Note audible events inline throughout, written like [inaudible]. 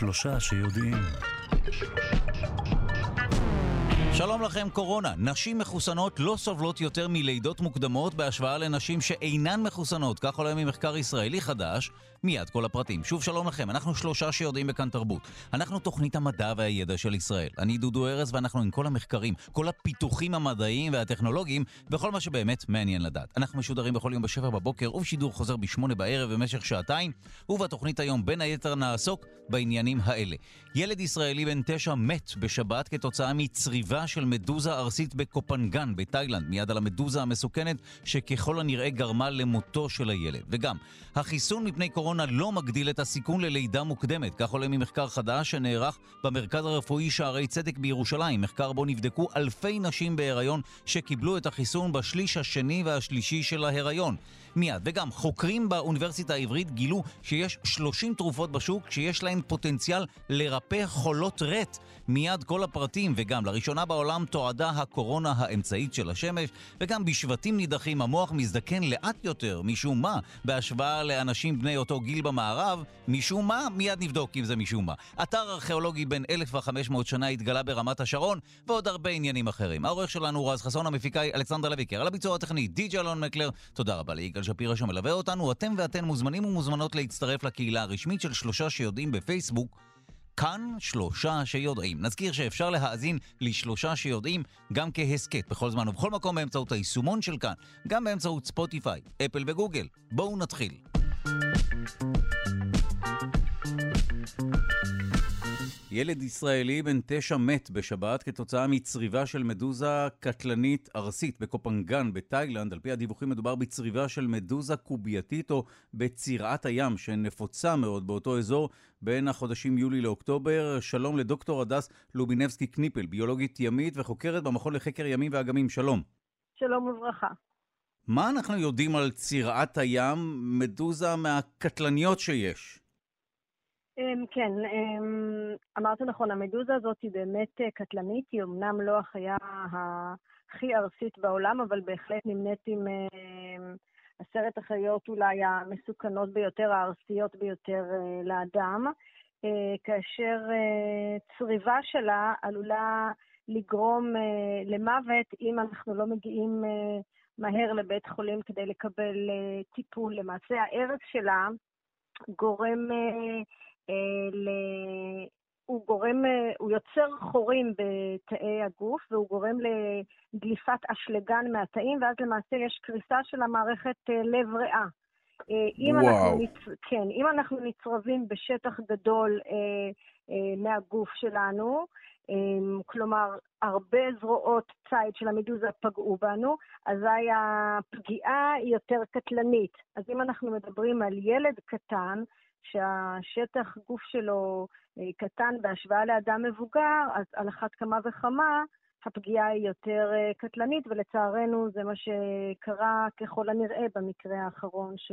שלושה שיודעים. שלום לכם, קורונה. נשים מחוסנות לא סובלות יותר מלידות מוקדמות בהשוואה לנשים שאינן מחוסנות. כך עולה ממחקר ישראלי חדש. מיד כל הפרטים. שוב שלום לכם, אנחנו שלושה שיודעים בכאן תרבות. אנחנו תוכנית המדע והידע של ישראל. אני דודו ארז ואנחנו עם כל המחקרים, כל הפיתוחים המדעיים והטכנולוגיים וכל מה שבאמת מעניין לדעת. אנחנו משודרים בכל יום בשבע בבוקר ובשידור חוזר בשמונה בערב במשך שעתיים, ובתוכנית היום בין היתר נעסוק בעניינים האלה. ילד ישראלי בן תשע מת בשבת כתוצאה מצריבה של מדוזה ארסית בקופנגן בתאילנד, מיד על המדוזה המסוכנת שככל הנראה גרמה למותו של הילד. וגם, החיסון מפני קורונה לא מגדיל את הסיכון ללידה מוקדמת, כך עולה ממחקר חדש שנערך במרכז הרפואי שערי צדק בירושלים, מחקר בו נבדקו אלפי נשים בהיריון שקיבלו את החיסון בשליש השני והשלישי של ההיריון. מיד. וגם, חוקרים באוניברסיטה העברית גילו שיש 30 תרופות בשוק שיש להן פוטנציאל לרפא חולות רט. מיד כל הפרטים, וגם לראשונה בעולם תועדה הקורונה האמצעית של השמש, וגם בשבטים נידחים המוח מזדקן לאט יותר, משום מה, בהשוואה לאנשים בני אותו גיל במערב, משום מה, מיד נבדוק אם זה משום מה. אתר ארכיאולוגי בן 1,500 שנה התגלה ברמת השרון, ועוד הרבה עניינים אחרים. העורך שלנו רז חסון, המפיקה היא אלכסנדר לויקר, על הביצוע הטכני די.ג'י אלון מקלר, תודה רבה ליגאל שפירא שמלווה אותנו, אתם ואתן מוזמנים ומוזמנות להצטרף לקהילה הרשמית של שלושה שיודעים בפייסבוק. כאן שלושה שיודעים. נזכיר שאפשר להאזין לשלושה שיודעים גם כהסכת בכל זמן ובכל מקום באמצעות היישומון של כאן, גם באמצעות ספוטיפיי, אפל וגוגל. בואו נתחיל. ילד ישראלי בן תשע מת בשבת כתוצאה מצריבה של מדוזה קטלנית ארסית בקופנגן בתאילנד. על פי הדיווחים מדובר בצריבה של מדוזה קובייתית או בצירת הים שנפוצה מאוד באותו אזור בין החודשים יולי לאוקטובר. שלום לדוקטור הדס לובינבסקי קניפל, ביולוגית ימית וחוקרת במכון לחקר ימים ואגמים. שלום. שלום וברכה. מה אנחנו יודעים על צירת הים, מדוזה מהקטלניות שיש? אמ, כן, אמ, אמרת נכון, המדוזה הזאת היא באמת אה, קטלנית, היא אמנם לא החיה הכי ארסית בעולם, אבל בהחלט נמנית עם אמ, עשרת החיות אולי המסוכנות ביותר, הארסיות ביותר אה, לאדם, אה, כאשר צריבה שלה עלולה לגרום למוות אם אנחנו לא מגיעים מהר לבית חולים כדי לקבל טיפול. למעשה הערס שלה גורם ל... הוא גורם, הוא יוצר חורים בתאי הגוף והוא גורם לדליפת אשלגן מהתאים, ואז למעשה יש קריסה של המערכת אה, לב-ריאה. אה, אם וואו. אנחנו, נצ... כן, אם אנחנו נצרבים בשטח גדול אה, אה, מהגוף שלנו, אה, כלומר, הרבה זרועות ציד של המדוזה פגעו בנו, אזי הפגיעה היא יותר קטלנית. אז אם אנחנו מדברים על ילד קטן, שהשטח גוף שלו אה, קטן בהשוואה לאדם מבוגר, אז על אחת כמה וכמה הפגיעה היא יותר אה, קטלנית, ולצערנו זה מה שקרה ככל הנראה במקרה האחרון ש...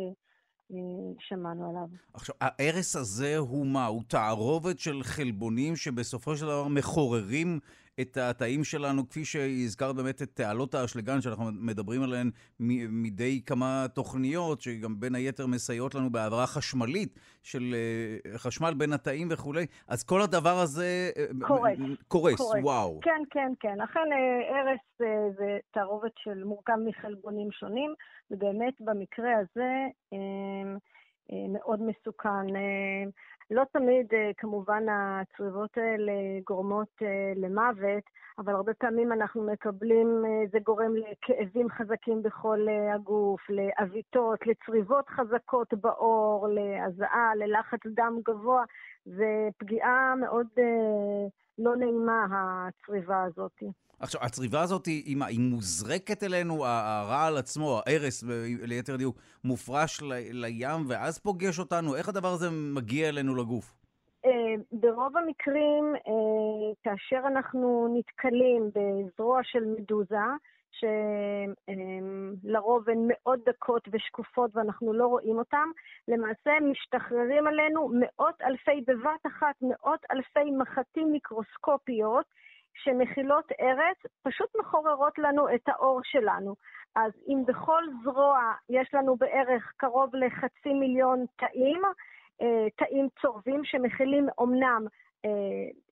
שמענו עליו. עכשיו, ההרס הזה הוא מה? הוא תערובת של חלבונים שבסופו של דבר מחוררים את התאים שלנו, כפי שהזכרת באמת את תעלות האשלגן, שאנחנו מדברים עליהן מדי כמה תוכניות, שגם בין היתר מסייעות לנו בהעברה חשמלית של אה, חשמל בין התאים וכולי. אז כל הדבר הזה... אה, קורס. קורס, קורס. וואו. כן, כן, כן. אכן, אה, הרס זה תערובת של מורכב מחלבונים שונים, ובאמת במקרה הזה מאוד מסוכן. לא תמיד, אה, כמובן, הצריבות האלה גורמות אה, למוות, אבל הרבה פעמים אנחנו מקבלים, אה, זה גורם לכאבים חזקים בכל הגוף, לעוויתות, לצריבות חזקות בעור, להזעה, ללחץ דם גבוה, ופגיעה מאוד לא נעימה, הצריבה הזאת. עכשיו, הצריבה הזאת, היא, היא מוזרקת אלינו, הרעל עצמו, ההרס, ליתר דיוק, מופרש ל, לים ואז פוגש אותנו? איך הדבר הזה מגיע אלינו לגוף? אה, ברוב המקרים, אה, כאשר אנחנו נתקלים בזרוע של מדוזה, שלרוב הן מאוד דקות ושקופות ואנחנו לא רואים אותן, למעשה משתחררים עלינו מאות אלפי, בבת אחת, מאות אלפי מחטים מיקרוסקופיות, שמכילות ארץ, פשוט מחוררות לנו את האור שלנו. אז אם בכל זרוע יש לנו בערך קרוב לחצי מיליון תאים, אה, תאים צורבים שמכילים אומנם אה,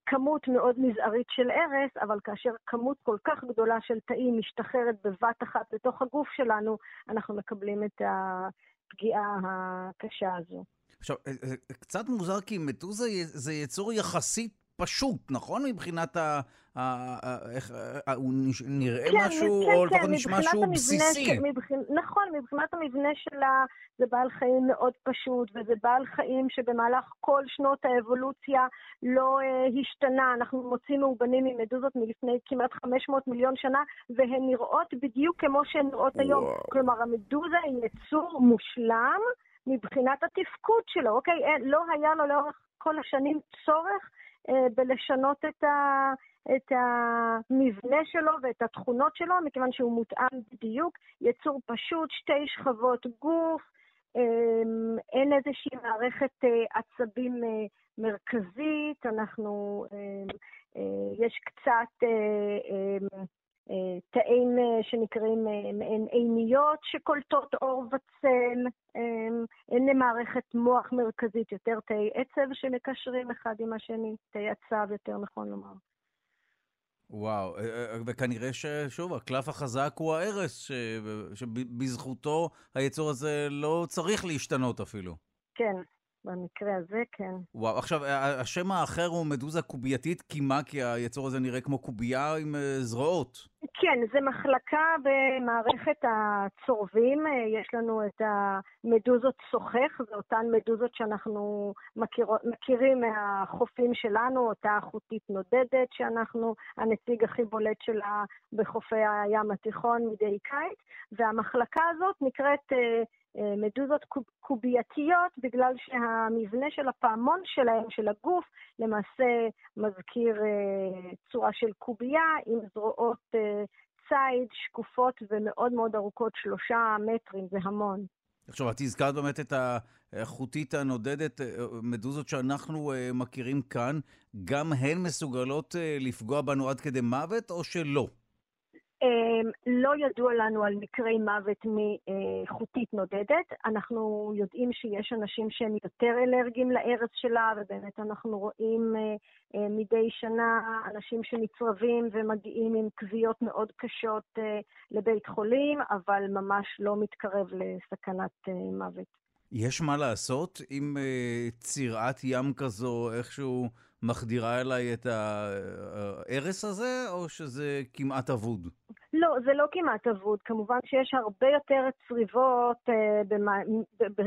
כמות מאוד מזערית של ארס, אבל כאשר כמות כל כך גדולה של תאים משתחררת בבת אחת לתוך הגוף שלנו, אנחנו מקבלים את הפגיעה הקשה הזו. עכשיו, אה, קצת מוזר כי מדוזה זה יצור יחסית פשוט, נכון? מבחינת ה... איך, הוא נראה כן, משהו, כן, או לפחות כן, נשמע שהוא בסיסי. מבחינ... נכון, מבחינת המבנה שלה זה בעל חיים מאוד פשוט, וזה בעל חיים שבמהלך כל שנות האבולוציה לא אה, השתנה. אנחנו מוצאים מאובנים ממדוזות מלפני כמעט 500 מיליון שנה, והן נראות בדיוק כמו שהן נראות וואו. היום. כלומר, המדוזה היא יצור מושלם מבחינת התפקוד שלו, אוקיי? לא היה לו לאורך כל השנים צורך בלשנות את, ה, את המבנה שלו ואת התכונות שלו, מכיוון שהוא מותאם בדיוק. יצור פשוט, שתי שכבות גוף, אה, אין איזושהי מערכת אה, עצבים מרכזית, אנחנו, יש קצת תאים שנקראים מעין עיניות שקולטות אור וצל, אין למערכת מוח מרכזית, יותר תאי עצב שמקשרים אחד עם השני, תאי עצב יותר נכון לומר. וואו, וכנראה ששוב, הקלף החזק הוא ההרס, שבזכותו היצור הזה לא צריך להשתנות אפילו. כן, במקרה הזה כן. וואו, עכשיו, השם האחר הוא מדוזה קובייתית קימה, כי היצור הזה נראה כמו קובייה עם אה, זרועות. כן, זה מחלקה במערכת הצורבים. אה, יש לנו את המדוזות שוחך, זה אותן מדוזות שאנחנו מכיר, מכירים מהחופים שלנו, אותה חוטית נודדת, שאנחנו הנציג הכי בולט שלה בחופי הים התיכון מדי קיץ, והמחלקה הזאת נקראת... אה, מדוזות קובייתיות בגלל שהמבנה של הפעמון שלהם, של הגוף, למעשה מזכיר אה, צורה של קובייה עם זרועות אה, ציד שקופות ומאוד מאוד ארוכות, שלושה מטרים, זה המון. עכשיו, את הזכרת באמת את החוטית הנודדת, מדוזות שאנחנו מכירים כאן, גם הן מסוגלות לפגוע בנו עד כדי מוות או שלא? אמ, לא ידוע לנו על מקרי מוות מחוטית נודדת. אנחנו יודעים שיש אנשים שהם יותר אלרגיים לארץ שלה, ובאמת אנחנו רואים אה, אה, מדי שנה אנשים שנצרבים ומגיעים עם כוויות מאוד קשות אה, לבית חולים, אבל ממש לא מתקרב לסכנת מוות. יש מה לעשות עם צירת ים כזו איכשהו מחדירה אליי את ההרס הזה, או שזה כמעט אבוד? לא, זה לא כמעט אבוד. כמובן שיש הרבה יותר צריבות אה,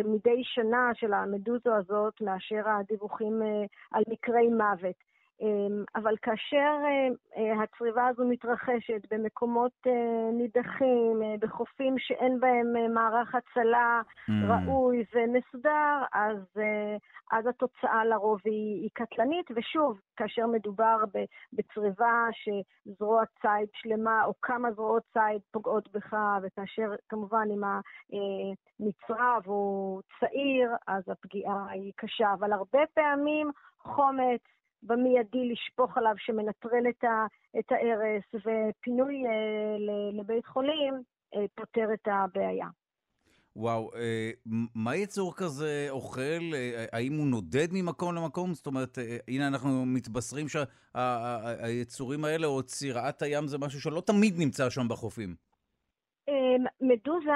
מדי שנה של המדוזו הזאת מאשר הדיווחים אה, על מקרי מוות. אמ, אבל כאשר אה, אה, הצריבה הזו מתרחשת במקומות אה, נידחים, בחופים שאין בהם מערך הצלה mm. ראוי ומסודר, אז, אז התוצאה לרוב היא, היא קטלנית. ושוב, כאשר מדובר בצריבה שזרוע ציד שלמה או כמה זרועות ציד פוגעות בך, וכאשר כמובן אם הנצרב הוא צעיר, אז הפגיעה היא קשה. אבל הרבה פעמים חומץ, במיידי לשפוך עליו שמנטרל את, ה, את ההרס, ופינוי אה, לבית חולים אה, פותר את הבעיה. וואו, אה, מה יצור כזה אוכל? האם הוא נודד ממקום למקום? זאת אומרת, הנה אנחנו מתבשרים שהיצורים האלה, או צירעת הים, זה משהו שלא תמיד נמצא שם בחופים. מדוזה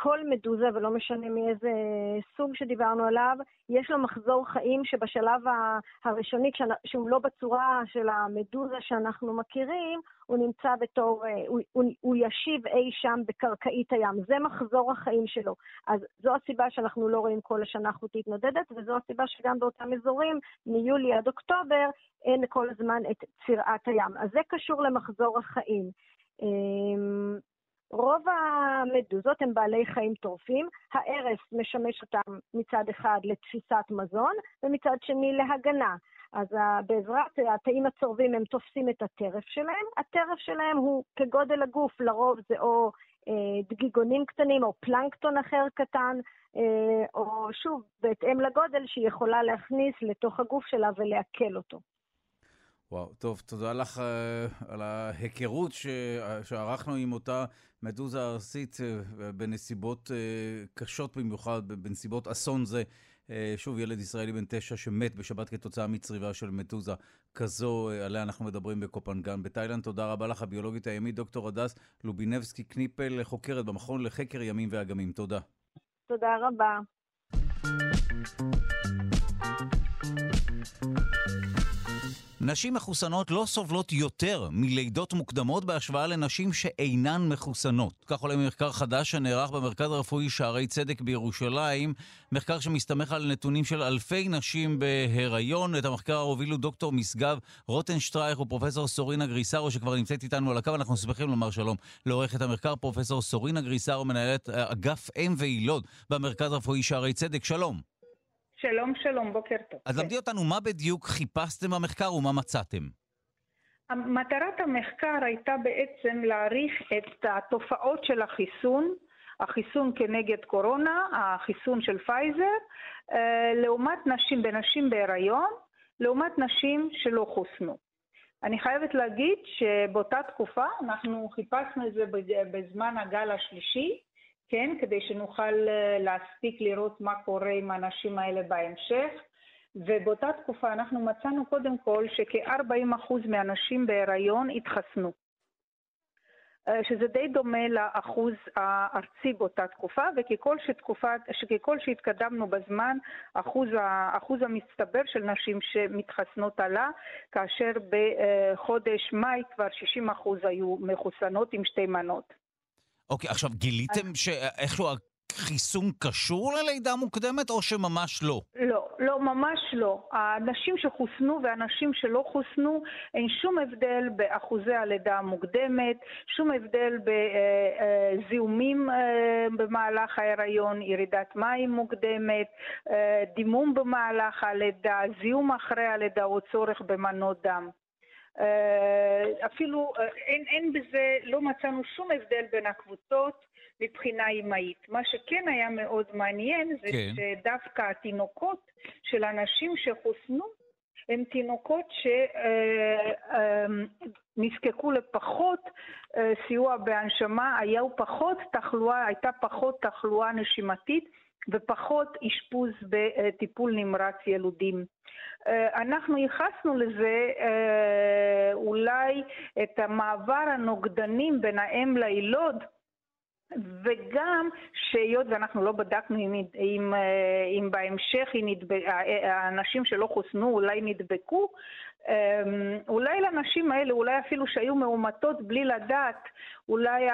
כל מדוזה, ולא משנה מאיזה סוג שדיברנו עליו, יש לו מחזור חיים שבשלב הראשוני, שהוא לא בצורה של המדוזה שאנחנו מכירים, הוא נמצא בתור, אה, הוא, הוא, הוא ישיב אי שם בקרקעית הים. זה מחזור החיים שלו. אז זו הסיבה שאנחנו לא רואים כל השנה חוטית נודדת, וזו הסיבה שגם באותם אזורים, מיולי עד אוקטובר, אין כל הזמן את צירעת הים. אז זה קשור למחזור החיים. רוב המדוזות הן בעלי חיים טורפים, הארס משמש אותם מצד אחד לתפיסת מזון ומצד שני להגנה. אז בעזרת התאים הצורבים הם תופסים את הטרף שלהם. הטרף שלהם הוא כגודל הגוף, לרוב זה או אה, דגיגונים קטנים או פלנקטון אחר קטן, אה, או שוב, בהתאם לגודל שהיא יכולה להכניס לתוך הגוף שלה ולעכל אותו. וואו, טוב, תודה לך uh, על ההיכרות ש... שערכנו עם אותה מדוזה ארסית uh, בנסיבות קשות במיוחד, בנסיבות אסון זה. שוב, ילד ישראלי בן תשע שמת בשבת כתוצאה מצריבה של מטוזה כזו, עליה אנחנו מדברים בקופנגן בתאילנד. תודה רבה לך, הביולוגית הימית, דוקטור הדס לובינבסקי קניפל, חוקרת במכון לחקר ימים ואגמים. תודה. תודה רבה. נשים מחוסנות לא סובלות יותר מלידות מוקדמות בהשוואה לנשים שאינן מחוסנות. כך עולה ממחקר חדש שנערך במרכז הרפואי שערי צדק בירושלים, מחקר שמסתמך על נתונים של אלפי נשים בהיריון. את המחקר הובילו דוקטור משגב רוטנשטרייך ופרופסור סורינה גריסרו שכבר נמצאת איתנו על הקו. אנחנו שמחים לומר שלום לעורכת המחקר פרופסור סורינה גריסרו, מנהלת אגף אם ויילוד במרכז הרפואי שערי צדק. שלום. שלום, שלום, בוקר טוב. אז למדי אותנו מה בדיוק חיפשתם במחקר ומה מצאתם. מטרת המחקר הייתה בעצם להעריך את התופעות של החיסון, החיסון כנגד קורונה, החיסון של פייזר, אה, לעומת נשים, בנשים בהיריון, לעומת נשים שלא חוסנו. אני חייבת להגיד שבאותה תקופה אנחנו חיפשנו את זה בזמן הגל השלישי, כן? כדי שנוכל אה, להספיק לראות מה קורה עם האנשים האלה בהמשך. ובאותה תקופה אנחנו מצאנו קודם כל שכ-40% מהנשים בהיריון התחסנו. אה, שזה די דומה לאחוז הארצי באותה תקופה, וככל שתקופה, שככל שהתקדמנו בזמן, אחוז, האחוז המצטבר של נשים שמתחסנות עלה, כאשר בחודש מאי כבר 60% היו מחוסנות עם שתי מנות. אוקיי, עכשיו גיליתם שאיכשהו החיסון קשור ללידה מוקדמת או שממש לא? לא, לא, ממש לא. האנשים שחוסנו ואנשים שלא חוסנו, אין שום הבדל באחוזי הלידה המוקדמת, שום הבדל בזיהומים אה, אה, במהלך ההיריון, ירידת מים מוקדמת, אה, דימום במהלך הלידה, זיהום אחרי הלידה או צורך במנות דם. אה, אפילו אה, אין, אין בזה, לא מצאנו שום הבדל בין הקבוצות מבחינה אמהית. מה שכן היה מאוד מעניין זה כן. שדווקא התינוקות של אנשים שחוסנו הם תינוקות שנזקקו אה, לפחות סיוע בהנשמה, היה פחות תחלואה, הייתה פחות תחלואה נשימתית ופחות אשפוז בטיפול נמרץ ילודים. אה, אנחנו ייחסנו לזה אה, אולי את המעבר הנוגדנים בין האם לילוד וגם שהיות ואנחנו לא בדקנו אם, אם, אה, אם בהמשך נדבק, האנשים שלא חוסנו אולי נדבקו, אולי לנשים האלה, אולי אפילו שהיו מאומתות בלי לדעת, אולי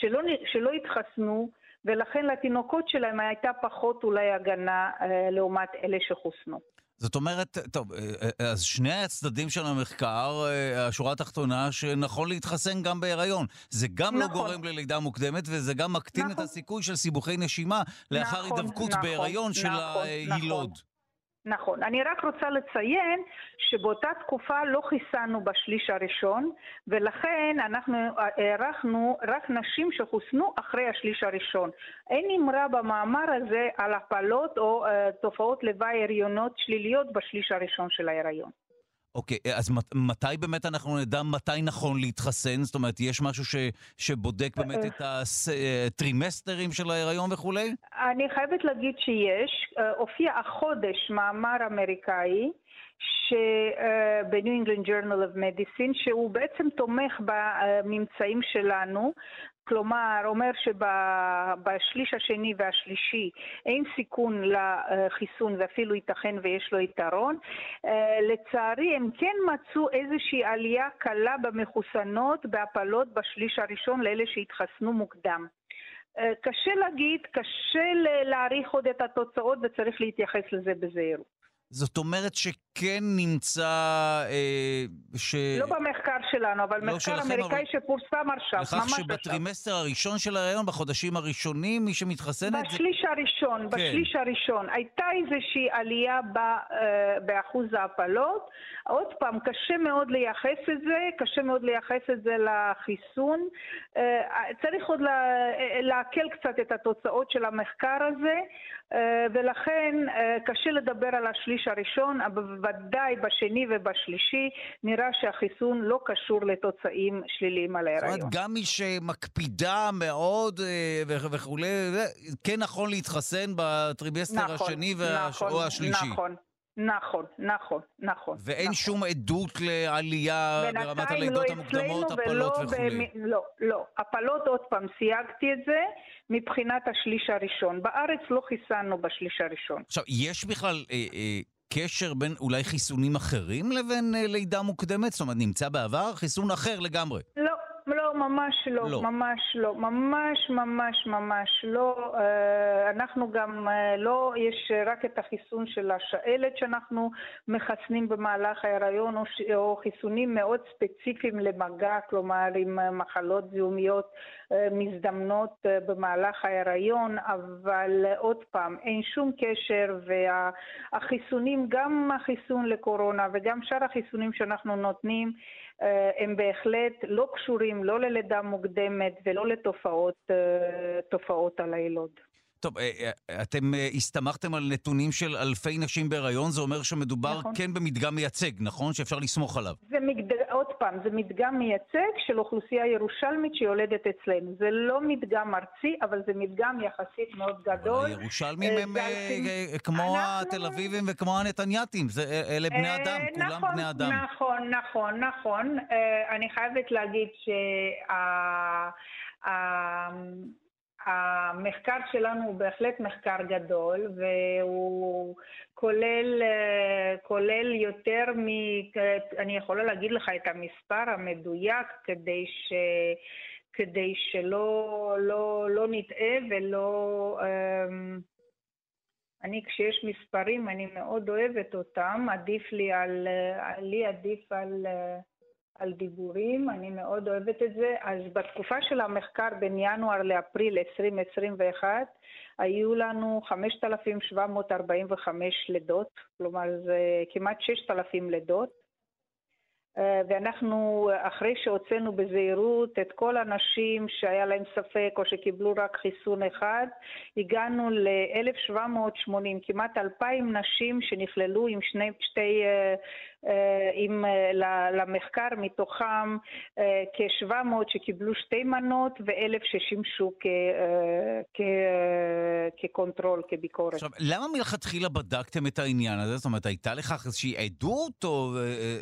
שלא, שלא התחסנו, ולכן לתינוקות שלהם הייתה פחות אולי הגנה לעומת אלה שחוסנו. זאת אומרת, טוב, אה, אה, אז שני הצדדים של המחקר, אה, השורה התחתונה, שנכון להתחסן גם בהיריון. זה גם לא נכון. לא גורם ללידה מוקדמת, וזה גם מקטין נכון. את הסיכוי של סיבוכי נשימה לאחר נכון, הידבקות נכון, בהיריון נכון, של נכון, היילוד. נכון. נכון. אני רק רוצה לציין שבאותה תקופה לא חיסנו בשליש הראשון, ולכן אנחנו הערכנו רק נשים שחוסנו אחרי השליש הראשון. אין אמרה במאמר הזה על הפלות או uh, תופעות לוואי הריונות שליליות בשליש הראשון של ההיריון. אוקיי, אז מתי באמת אנחנו נדע מתי נכון להתחסן? זאת אומרת, יש משהו ש, שבודק באמת את הטרימסטרים של ההיריון וכולי? אני חייבת להגיד שיש. אה, הופיע החודש מאמר אמריקאי ב-New England of Medicine, שהוא בעצם תומך בממצאים שלנו, כלומר, אומר שבשליש השני והשלישי אין סיכון לחיסון ואפילו ייתכן ויש לו יתרון. אה, לצערי, הם כן מצאו איזושהי עלייה קלה במחוסנות, בהפלות בשליש הראשון לאלה שהתחסנו מוקדם. אה, קשה להגיד, קשה להעריך עוד את התוצאות וצריך להתייחס לזה בזהירות. זאת אומרת שכן נמצא... אה, ש... לא במחקר שלנו, אבל לא מחקר שלכם, אמריקאי אבל... שפורסם עכשיו, ממש עכשיו. לכך שבטרימסטר הראשון של ההיריון, בחודשים הראשונים, מי שמתחסנת... בשליש זה... הראשון, כן. בשליש הראשון. הייתה איזושהי עלייה ב, אה, באחוז ההפלות. עוד פעם, קשה מאוד לייחס את זה, קשה מאוד לייחס את זה לחיסון. אה, צריך עוד לעכל קצת את התוצאות של המחקר הזה, ולכן אה, קשה לדבר על השליש הראשון, אבל בוודאי בשני ובשלישי נראה שהחיסון לא קשור לתוצאים שליליים על ההיריון. זאת אומרת, גם מי שמקפידה מאוד אה, וכולי, כן נכון להתחסן בטרימסטר נכון, השני וה... נכון, או השלישי. נכון. נכון, נכון, נכון. ואין נכון. שום עדות לעלייה ברמת הלידות לא המוקדמות, הפלות וכולי. לא, לא. הפלות, עוד פעם, סייגתי את זה מבחינת השליש הראשון. בארץ לא חיסנו בשליש הראשון. עכשיו, יש בכלל... אה, אה, קשר בין אולי חיסונים אחרים לבין אה, לידה מוקדמת? זאת אומרת, נמצא בעבר חיסון אחר לגמרי. לא, לא, ממש לא, לא, ממש לא, ממש ממש ממש לא. אה, אנחנו גם אה, לא, יש רק את החיסון של השעלת שאנחנו מחסנים במהלך ההיריון, או, או חיסונים מאוד ספציפיים למגע, כלומר עם אה, מחלות זיהומיות מזדמנות במהלך ההיריון, אבל עוד פעם, אין שום קשר, והחיסונים, גם החיסון לקורונה וגם שאר החיסונים שאנחנו נותנים, הם בהחלט לא קשורים לא ללידה מוקדמת ולא לתופעות על היילוד. טוב, אה, אה, אתם הסתמכתם על נתונים של אלפי נשים בהיריון, זה אומר שמדובר נכון. כן במדגם מייצג, נכון? שאפשר לסמוך עליו. זה מגד... עוד פעם, זה מדגם מייצג של אוכלוסייה ירושלמית שיולדת אצלנו. זה לא מדגם ארצי, אבל זה מדגם יחסית מאוד גדול. הירושלמים הם כמו התל אביבים וכמו הנתנייתים, אלה בני אדם, כולם נכון, בני אדם. נכון, נכון, נכון. אני חייבת להגיד שה... המחקר שלנו הוא בהחלט מחקר גדול, והוא כולל, כולל יותר מ... אני יכולה להגיד לך את המספר המדויק כדי, ש, כדי שלא לא, לא נטעה ולא... אמ, אני, כשיש מספרים, אני מאוד אוהבת אותם, עדיף לי על... לי עדיף על... על דיבורים, אני מאוד אוהבת את זה. אז בתקופה של המחקר בין ינואר לאפריל 2021 היו לנו 5,745 לידות, כלומר זה כמעט 6,000 לידות. אה, ואנחנו, אחרי שהוצאנו בזהירות את כל הנשים שהיה להם ספק או שקיבלו רק חיסון אחד, הגענו ל-1,780, כמעט 2,000 נשים שנכללו עם שני, שתי אה, עם, אה, למחקר, מתוכם אה, כ-700 שקיבלו שתי מנות ו-1,000 ששימשו כ control, כביקורת. עכשיו, למה מלכתחילה בדקתם את העניין הזה? זאת אומרת, הייתה לכך איזושהי עדות או...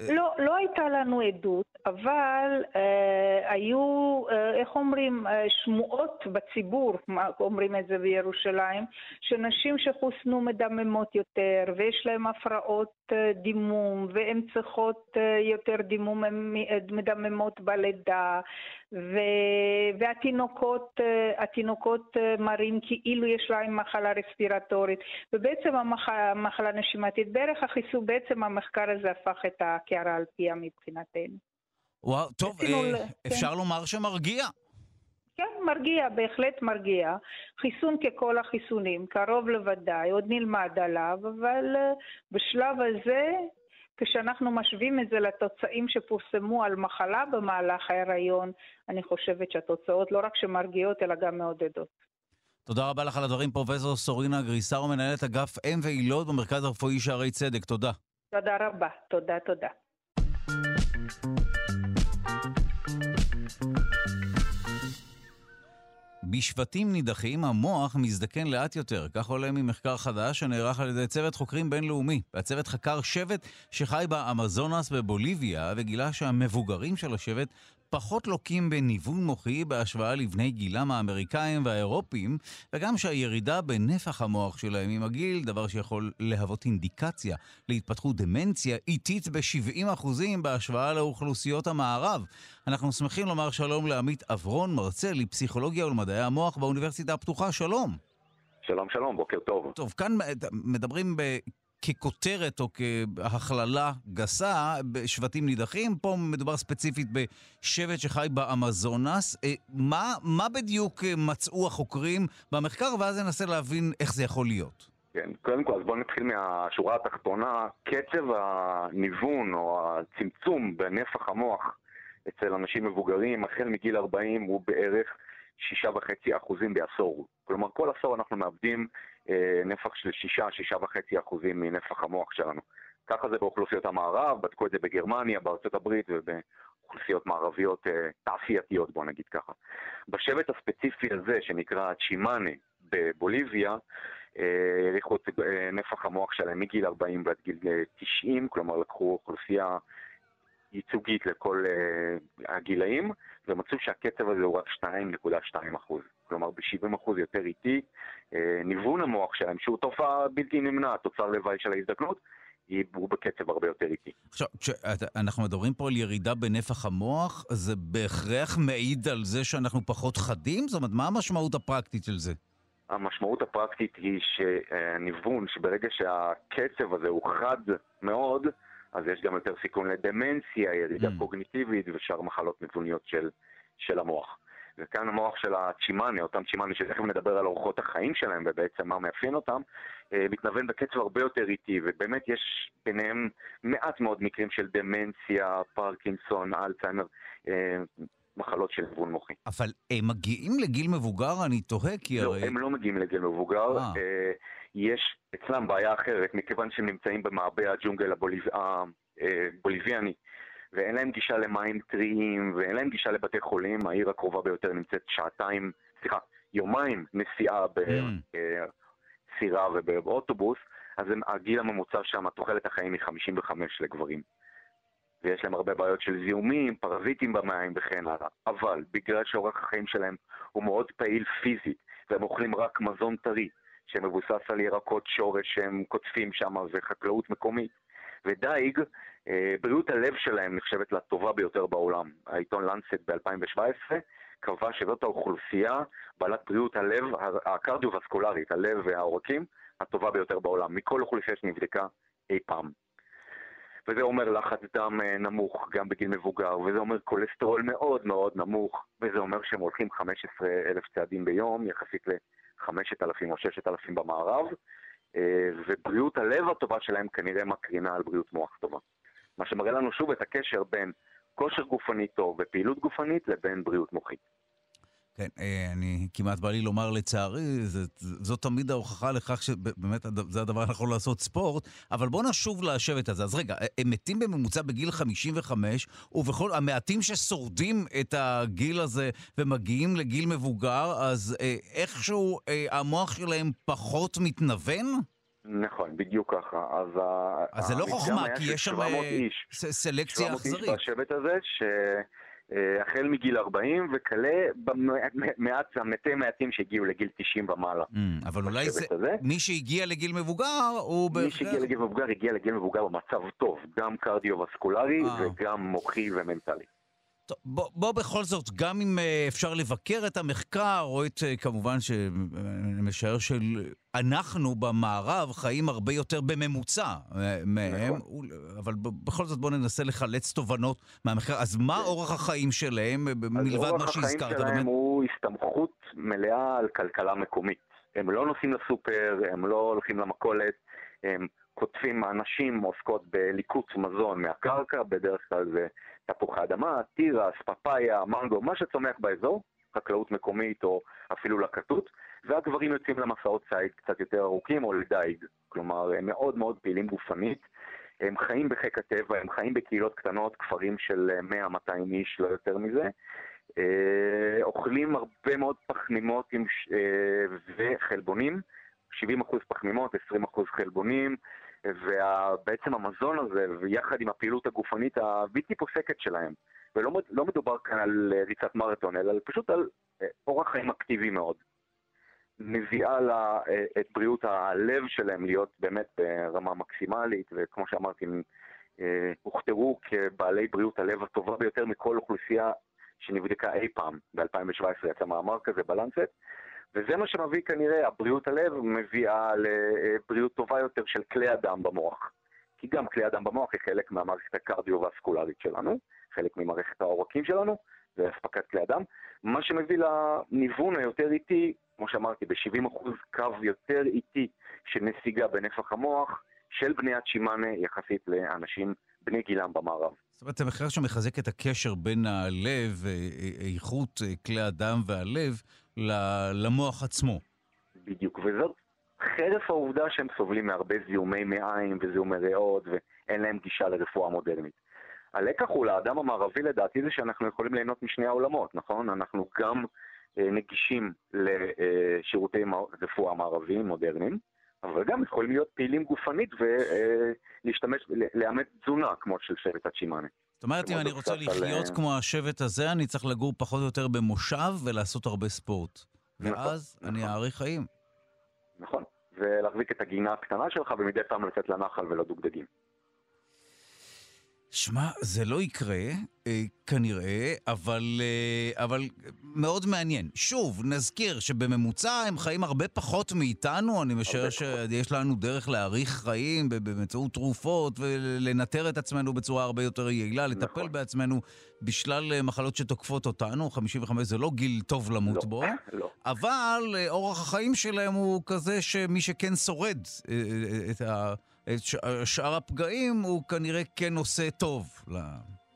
לא, לא הייתה לנו עדות, אבל אה, היו, אה, איך אומרים, אה, שמועות בציבור, אומרים את זה בירושלים, שנשים שחוסנו מדממות יותר ויש להן הפרעות אה, דימום והן צריכות אה, יותר דימום, הן מדממות בלידה ו... והתינוקות התינוקות מראים כאילו יש להם מחלה רספירטורית ובעצם המחלה, המחלה נשימתית, בערך החיסון, בעצם המחקר הזה הפך את הקערה על פיה מבחינתנו. וואו, טוב, אה, אפשר כן. לומר שמרגיע. כן, מרגיע, בהחלט מרגיע. חיסון ככל החיסונים, קרוב לוודאי, עוד נלמד עליו, אבל uh, בשלב הזה, כשאנחנו משווים את זה לתוצאים שפורסמו על מחלה במהלך ההיריון, אני חושבת שהתוצאות לא רק שמרגיעות, אלא גם מעודדות. תודה רבה לך על הדברים, פרופ' סורינה גריסר, מנהלת אגף אם וילות במרכז הרפואי שערי צדק. תודה. תודה רבה. תודה, תודה. בשבטים נידחים המוח מזדקן לאט יותר, כך עולה ממחקר חדש שנערך על ידי צוות חוקרים בינלאומי. והצוות חקר שבט שחי באמזונס בבוליביה וגילה שהמבוגרים של השבט פחות לוקים בניוון מוחי בהשוואה לבני גילם האמריקאים והאירופים, וגם שהירידה בנפח המוח שלהם עם הגיל, דבר שיכול להוות אינדיקציה להתפתחות דמנציה איטית ב-70% בהשוואה לאוכלוסיות המערב. אנחנו שמחים לומר שלום לעמית אברון, מרצה לפסיכולוגיה ולמדעי המוח באוניברסיטה הפתוחה. שלום. שלום, שלום, בוקר טוב. טוב, כאן מדברים ככותרת או כהכללה גסה בשבטים נידחים. פה מדובר ספציפית בשבט שחי באמזונס. אה, מה, מה בדיוק אה, מצאו החוקרים במחקר, ואז ננסה להבין איך זה יכול להיות. כן, קודם כל, אז בואו נתחיל מהשורה התחתונה. קצב הניוון או הצמצום בנפח המוח אצל אנשים מבוגרים, החל מגיל 40, הוא בערך שישה וחצי אחוזים בעשור. כלומר, כל עשור אנחנו מאבדים נפח של שישה, שישה וחצי אחוזים מנפח המוח שלנו. ככה זה באוכלוסיות המערב, בדקו את זה בגרמניה, בארצות הברית ובאוכלוסיות מערביות אה, תעשייתיות, בוא נגיד ככה. בשבט הספציפי הזה, שנקרא צ'ימאנה בבוליביה, אה, העריכו את אה, נפח המוח שלהם מגיל 40 ועד גיל 90, אה, כלומר לקחו אוכלוסייה ייצוגית לכל uh, הגילאים, ומצאו שהקצב הזה הוא רק 2.2 אחוז. כלומר, ב-70 אחוז יותר איטי, uh, ניוון המוח שלהם, שהוא תופעה בלתי נמנעת, תוצר לוואי של ההזדקנות, הוא בקצב הרבה יותר איטי. עכשיו, כשאנחנו מדברים פה על ירידה בנפח המוח, זה בהכרח מעיד על זה שאנחנו פחות חדים? זאת אומרת, מה המשמעות הפרקטית של זה? המשמעות הפרקטית היא שהניוון, שברגע שהקצב הזה הוא חד מאוד, אז יש גם יותר סיכון לדמנציה, ירידה mm. קוגניטיבית ושאר מחלות נתוניות של, של המוח. וכאן המוח של הצ'ימאנה, אותם צ'ימאנה שתכף נדבר על אורחות החיים שלהם ובעצם מה מאפיין אותם, אה, מתנוון בקצב הרבה יותר איטי, ובאמת יש ביניהם מעט מאוד מקרים של דמנציה, פרקינסון, אלצהיימר, אה, מחלות של ניוון מוחי. אבל הם מגיעים לגיל מבוגר? אני תוהה כי לא, הרי... לא, הם לא מגיעים לגיל מבוגר. אה. אה, יש אצלם בעיה אחרת, מכיוון שהם נמצאים במעבה הג'ונגל הבוליב... הבוליביאני, ואין להם גישה למים טריים, ואין להם גישה לבתי חולים, העיר הקרובה ביותר נמצאת שעתיים, סליחה, יומיים נסיעה בסירה mm. ובאוטובוס, אז הגיל הממוצע שם, תוחלת החיים היא 55 לגברים. ויש להם הרבה בעיות של זיהומים, פרזיטים במים וכן הלאה. אבל בגלל שאורח החיים שלהם הוא מאוד פעיל פיזית, והם אוכלים רק מזון טרי, שמבוסס על ירקות שורש שהם קוטפים שם וחקלאות מקומית, ודייג, אה, בריאות הלב שלהם נחשבת לטובה ביותר בעולם. העיתון לנסט ב-2017 קבע שזאת האוכלוסייה בעלת בריאות הלב הקרדיו-וסקולרית, הלב והעורקים, הטובה ביותר בעולם, מכל אוכלוסייה שנבדקה אי פעם. וזה אומר לחץ דם אה, נמוך גם בגיל מבוגר, וזה אומר כולסטרול מאוד מאוד נמוך, וזה אומר שהם הולכים 15 אלף צעדים ביום, יחסית ל-5,000 או 6,000 במערב, אה, ובריאות הלב הטובה שלהם כנראה מקרינה על בריאות מוח טובה. מה שמראה לנו שוב את הקשר בין כושר גופני טוב ופעילות גופנית לבין בריאות מוחית. כן, אה, אני כמעט בא לי לומר לצערי, זאת תמיד ההוכחה לכך שבאמת זה הדבר הנכון לעשות ספורט, אבל בוא נשוב לשבט הזה. אז רגע, הם מתים בממוצע בגיל 55, ובכל המעטים ששורדים את הגיל הזה ומגיעים לגיל מבוגר, אז אה, איכשהו אה, המוח שלהם פחות מתנוון? נכון, בדיוק ככה. אז, אז זה לא חוכמה, כי יש שם סלקציה אכזרית. 700 איש בשבט הזה, ש... אה, החל מגיל 40 וכלה במעט, המתי מעטים שהגיעו לגיל 90 ומעלה. Mm, אבל אולי זה, הזה. מי שהגיע לגיל מבוגר הוא... מי שהגיע לגיל מבוגר הגיע לגיל מבוגר במצב טוב, גם קרדיו-וסקולרי אה. וגם מוחי ומנטלי. טוב, בוא, בוא בכל זאת, גם אם אה, אפשר לבקר את המחקר, או את, אה, כמובן, שאני משער שאנחנו במערב חיים הרבה יותר בממוצע אה, מהם, נכון. אבל בכל זאת בואו ננסה לחלץ תובנות מהמחקר. אז מה. אורח החיים שלהם, מלבד מה שהזכרת? אורח החיים שלהם הוא הסתמכות מלאה על כלכלה מקומית. הם לא נוסעים לסופר, הם לא הולכים למכולת, הם קוטפים, הנשים עוסקות בליקוץ מזון מהקרקע, בדרך כלל זה תפוחי אדמה, תירס, פפאיה, מנגו, מה שצומח באזור, חקלאות מקומית או אפילו לקטות, והגברים יוצאים למסעות ציד קצת יותר ארוכים או לדייג. כלומר, הם מאוד מאוד פעילים גופנית, הם חיים בחיק הטבע, הם חיים בקהילות קטנות, כפרים של 100-200 איש, לא יותר מזה. אה, אוכלים הרבה מאוד פחמימות עם, אה, וחלבונים, 70% פחמימות, 20% חלבונים, ובעצם המזון הזה, ויחד עם הפעילות הגופנית הבלתי פוסקת שלהם, ולא לא מדובר כאן על ריצת מרתון, אלא פשוט על אה, אורח חיים אקטיבי מאוד. מביאה לה אה, את בריאות הלב שלהם להיות באמת ברמה מקסימלית, וכמו שאמרתי, הם אה, הוכתרו כבעלי בריאות הלב הטובה ביותר מכל אוכלוסייה שנבדקה אי פעם. ב-2017 יצא מאמר כזה בלנסט, וזה מה שמביא כנראה, הבריאות הלב מביאה לבריאות טובה יותר של כלי הדם במוח. כי גם כלי הדם במוח היא חלק מהמערכת הקרדיו-וסקולרית שלנו, חלק ממערכת העורקים שלנו, זה אספקת כלי הדם. מה שמביא לניוון היותר איטי, כמו שאמרתי, ב-70% קו יותר איטי של נסיגה בנפח המוח של בני הצ'ימאנה יחסית לאנשים בני גילם במערב. זאת אומרת, זה מחקר שמחזק את הקשר בין הלב, איכות כלי הדם והלב, למוח עצמו. בדיוק, וזאת חרף העובדה שהם סובלים מהרבה זיהומי מעיים וזיהומי ריאות ואין להם גישה לרפואה מודרנית. הלקח הוא לאדם המערבי לדעתי זה שאנחנו יכולים ליהנות משני העולמות, נכון? אנחנו גם אה, נגישים לשירותי רפואה מערביים מודרניים, אבל גם יכולים להיות פעילים גופנית ולהשתמש, לאמץ תזונה כמו של שבט הצ'ימאנה. זאת אומרת, אם אני רוצה לחיות על... כמו השבט הזה, אני צריך לגור פחות או יותר במושב ולעשות הרבה ספורט. נכון, ואז נכון, אני אאריך חיים. נכון, ולהחזיק את הגינה הקטנה שלך ומדי פעם לצאת לנחל ולדוגדגים. שמע, זה לא יקרה, אה, כנראה, אבל, אה, אבל מאוד מעניין. שוב, נזכיר שבממוצע הם חיים הרבה פחות מאיתנו, אני משער שיש לנו דרך להאריך חיים באמצעות תרופות ולנטר את עצמנו בצורה הרבה יותר יעילה, לטפל נכון. בעצמנו בשלל אה, מחלות שתוקפות אותנו. 55 זה לא גיל טוב למות לא, בו, לא. אבל אה, אורח החיים שלהם הוא כזה שמי שכן שורד אה, את ה... את שאר הפגעים, הוא כנראה כן עושה טוב.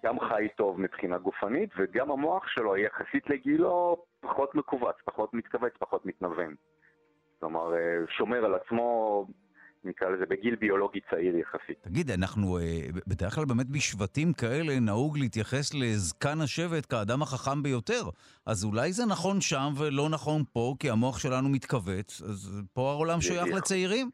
גם חי טוב מבחינה גופנית, וגם המוח שלו יחסית לגילו פחות מכווץ, פחות מתכווץ, פחות מתנוון. כלומר, אה, שומר על עצמו, נקרא לזה, בגיל ביולוגי צעיר יחסית. תגיד, אנחנו אה, בדרך כלל באמת בשבטים כאלה נהוג להתייחס לזקן השבט כאדם החכם ביותר. אז אולי זה נכון שם ולא נכון פה, כי המוח שלנו מתכווץ, אז פה העולם שייך לצעירים?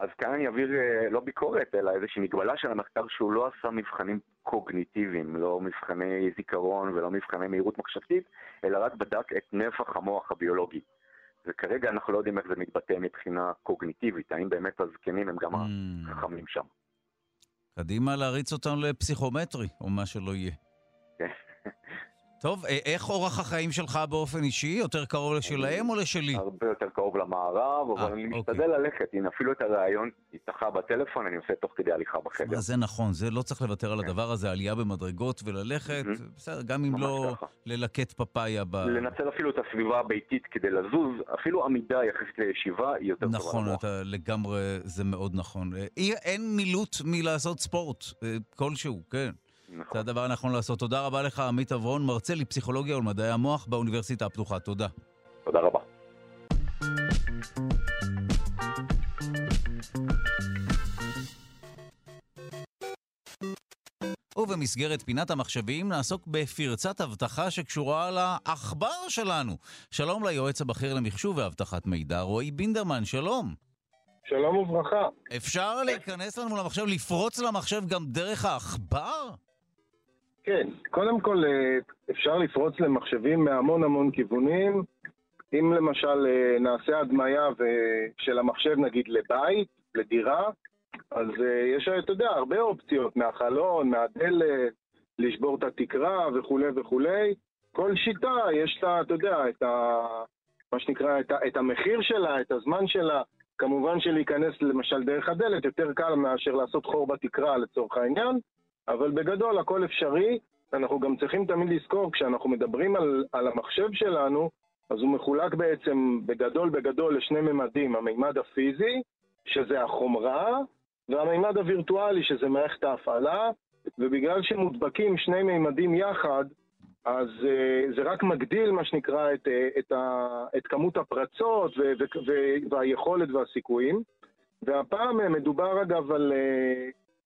אז כאן אני אעביר אה, לא ביקורת, אלא איזושהי מגבלה של המחקר שהוא לא עשה מבחנים קוגניטיביים, לא מבחני זיכרון ולא מבחני מהירות מחשבתית, אלא רק בדק את נפח המוח הביולוגי. וכרגע אנחנו לא יודעים איך זה מתבטא מבחינה קוגניטיבית, האם באמת הזקנים הם גם mm. החכמים שם. קדימה להריץ אותם לפסיכומטרי, או מה שלא יהיה. טוב, אה, איך אורח החיים שלך באופן אישי? יותר קרוב לשלהם או לשלי? הרבה יותר קרוב למערב, אבל 아, אה, אני אוקיי. משתדל ללכת. הנה, אפילו את הרעיון איתך בטלפון, אני עושה תוך כדי הליכה בחדר. זה נכון, זה לא צריך לוותר על כן. הדבר הזה, עלייה במדרגות וללכת, בסדר, גם אם לא ללקט פפאיה ב... לנצל אפילו את הסביבה הביתית כדי לזוז, אפילו עמידה יחסית לישיבה היא יותר טובה נכון, אתה לגמרי, זה מאוד נכון. אה, אין מילוט מלעשות ספורט כלשהו, כן. נכון. זה הדבר הנכון לעשות. תודה רבה לך, עמית אברון, מרצה לפסיכולוגיה ולמדעי המוח באוניברסיטה הפתוחה. תודה. תודה רבה. ובמסגרת פינת המחשבים נעסוק בפרצת אבטחה שקשורה לעכבר שלנו. שלום ליועץ הבכיר למחשוב ואבטחת מידע, רועי בינדרמן, שלום. שלום וברכה. אפשר להיכנס לנו למחשב, לפרוץ למחשב גם דרך העכבר? כן, קודם כל אה, אפשר לפרוץ למחשבים מהמון המון כיוונים. אם למשל אה, נעשה הדמיה של המחשב נגיד לבית, לדירה, אז אה, יש, אתה יודע, הרבה אופציות, מהחלון, מהדלת, לשבור את התקרה וכולי וכולי. כל שיטה יש לה, אתה יודע, את ה... מה שנקרא, את, ה, את המחיר שלה, את הזמן שלה. כמובן שלהיכנס למשל דרך הדלת יותר קל מאשר לעשות חור בתקרה לצורך העניין, אבל בגדול הכל אפשרי. אנחנו גם צריכים תמיד לזכור, כשאנחנו מדברים על, על המחשב שלנו, אז הוא מחולק בעצם בגדול בגדול לשני ממדים, המימד הפיזי, שזה החומרה, והמימד הווירטואלי, שזה מערכת ההפעלה, ובגלל שמודבקים שני מימדים יחד, אז uh, זה רק מגדיל, מה שנקרא, את, uh, את, ה, את כמות הפרצות ו, ו, ו, והיכולת והסיכויים. והפעם מדובר אגב על,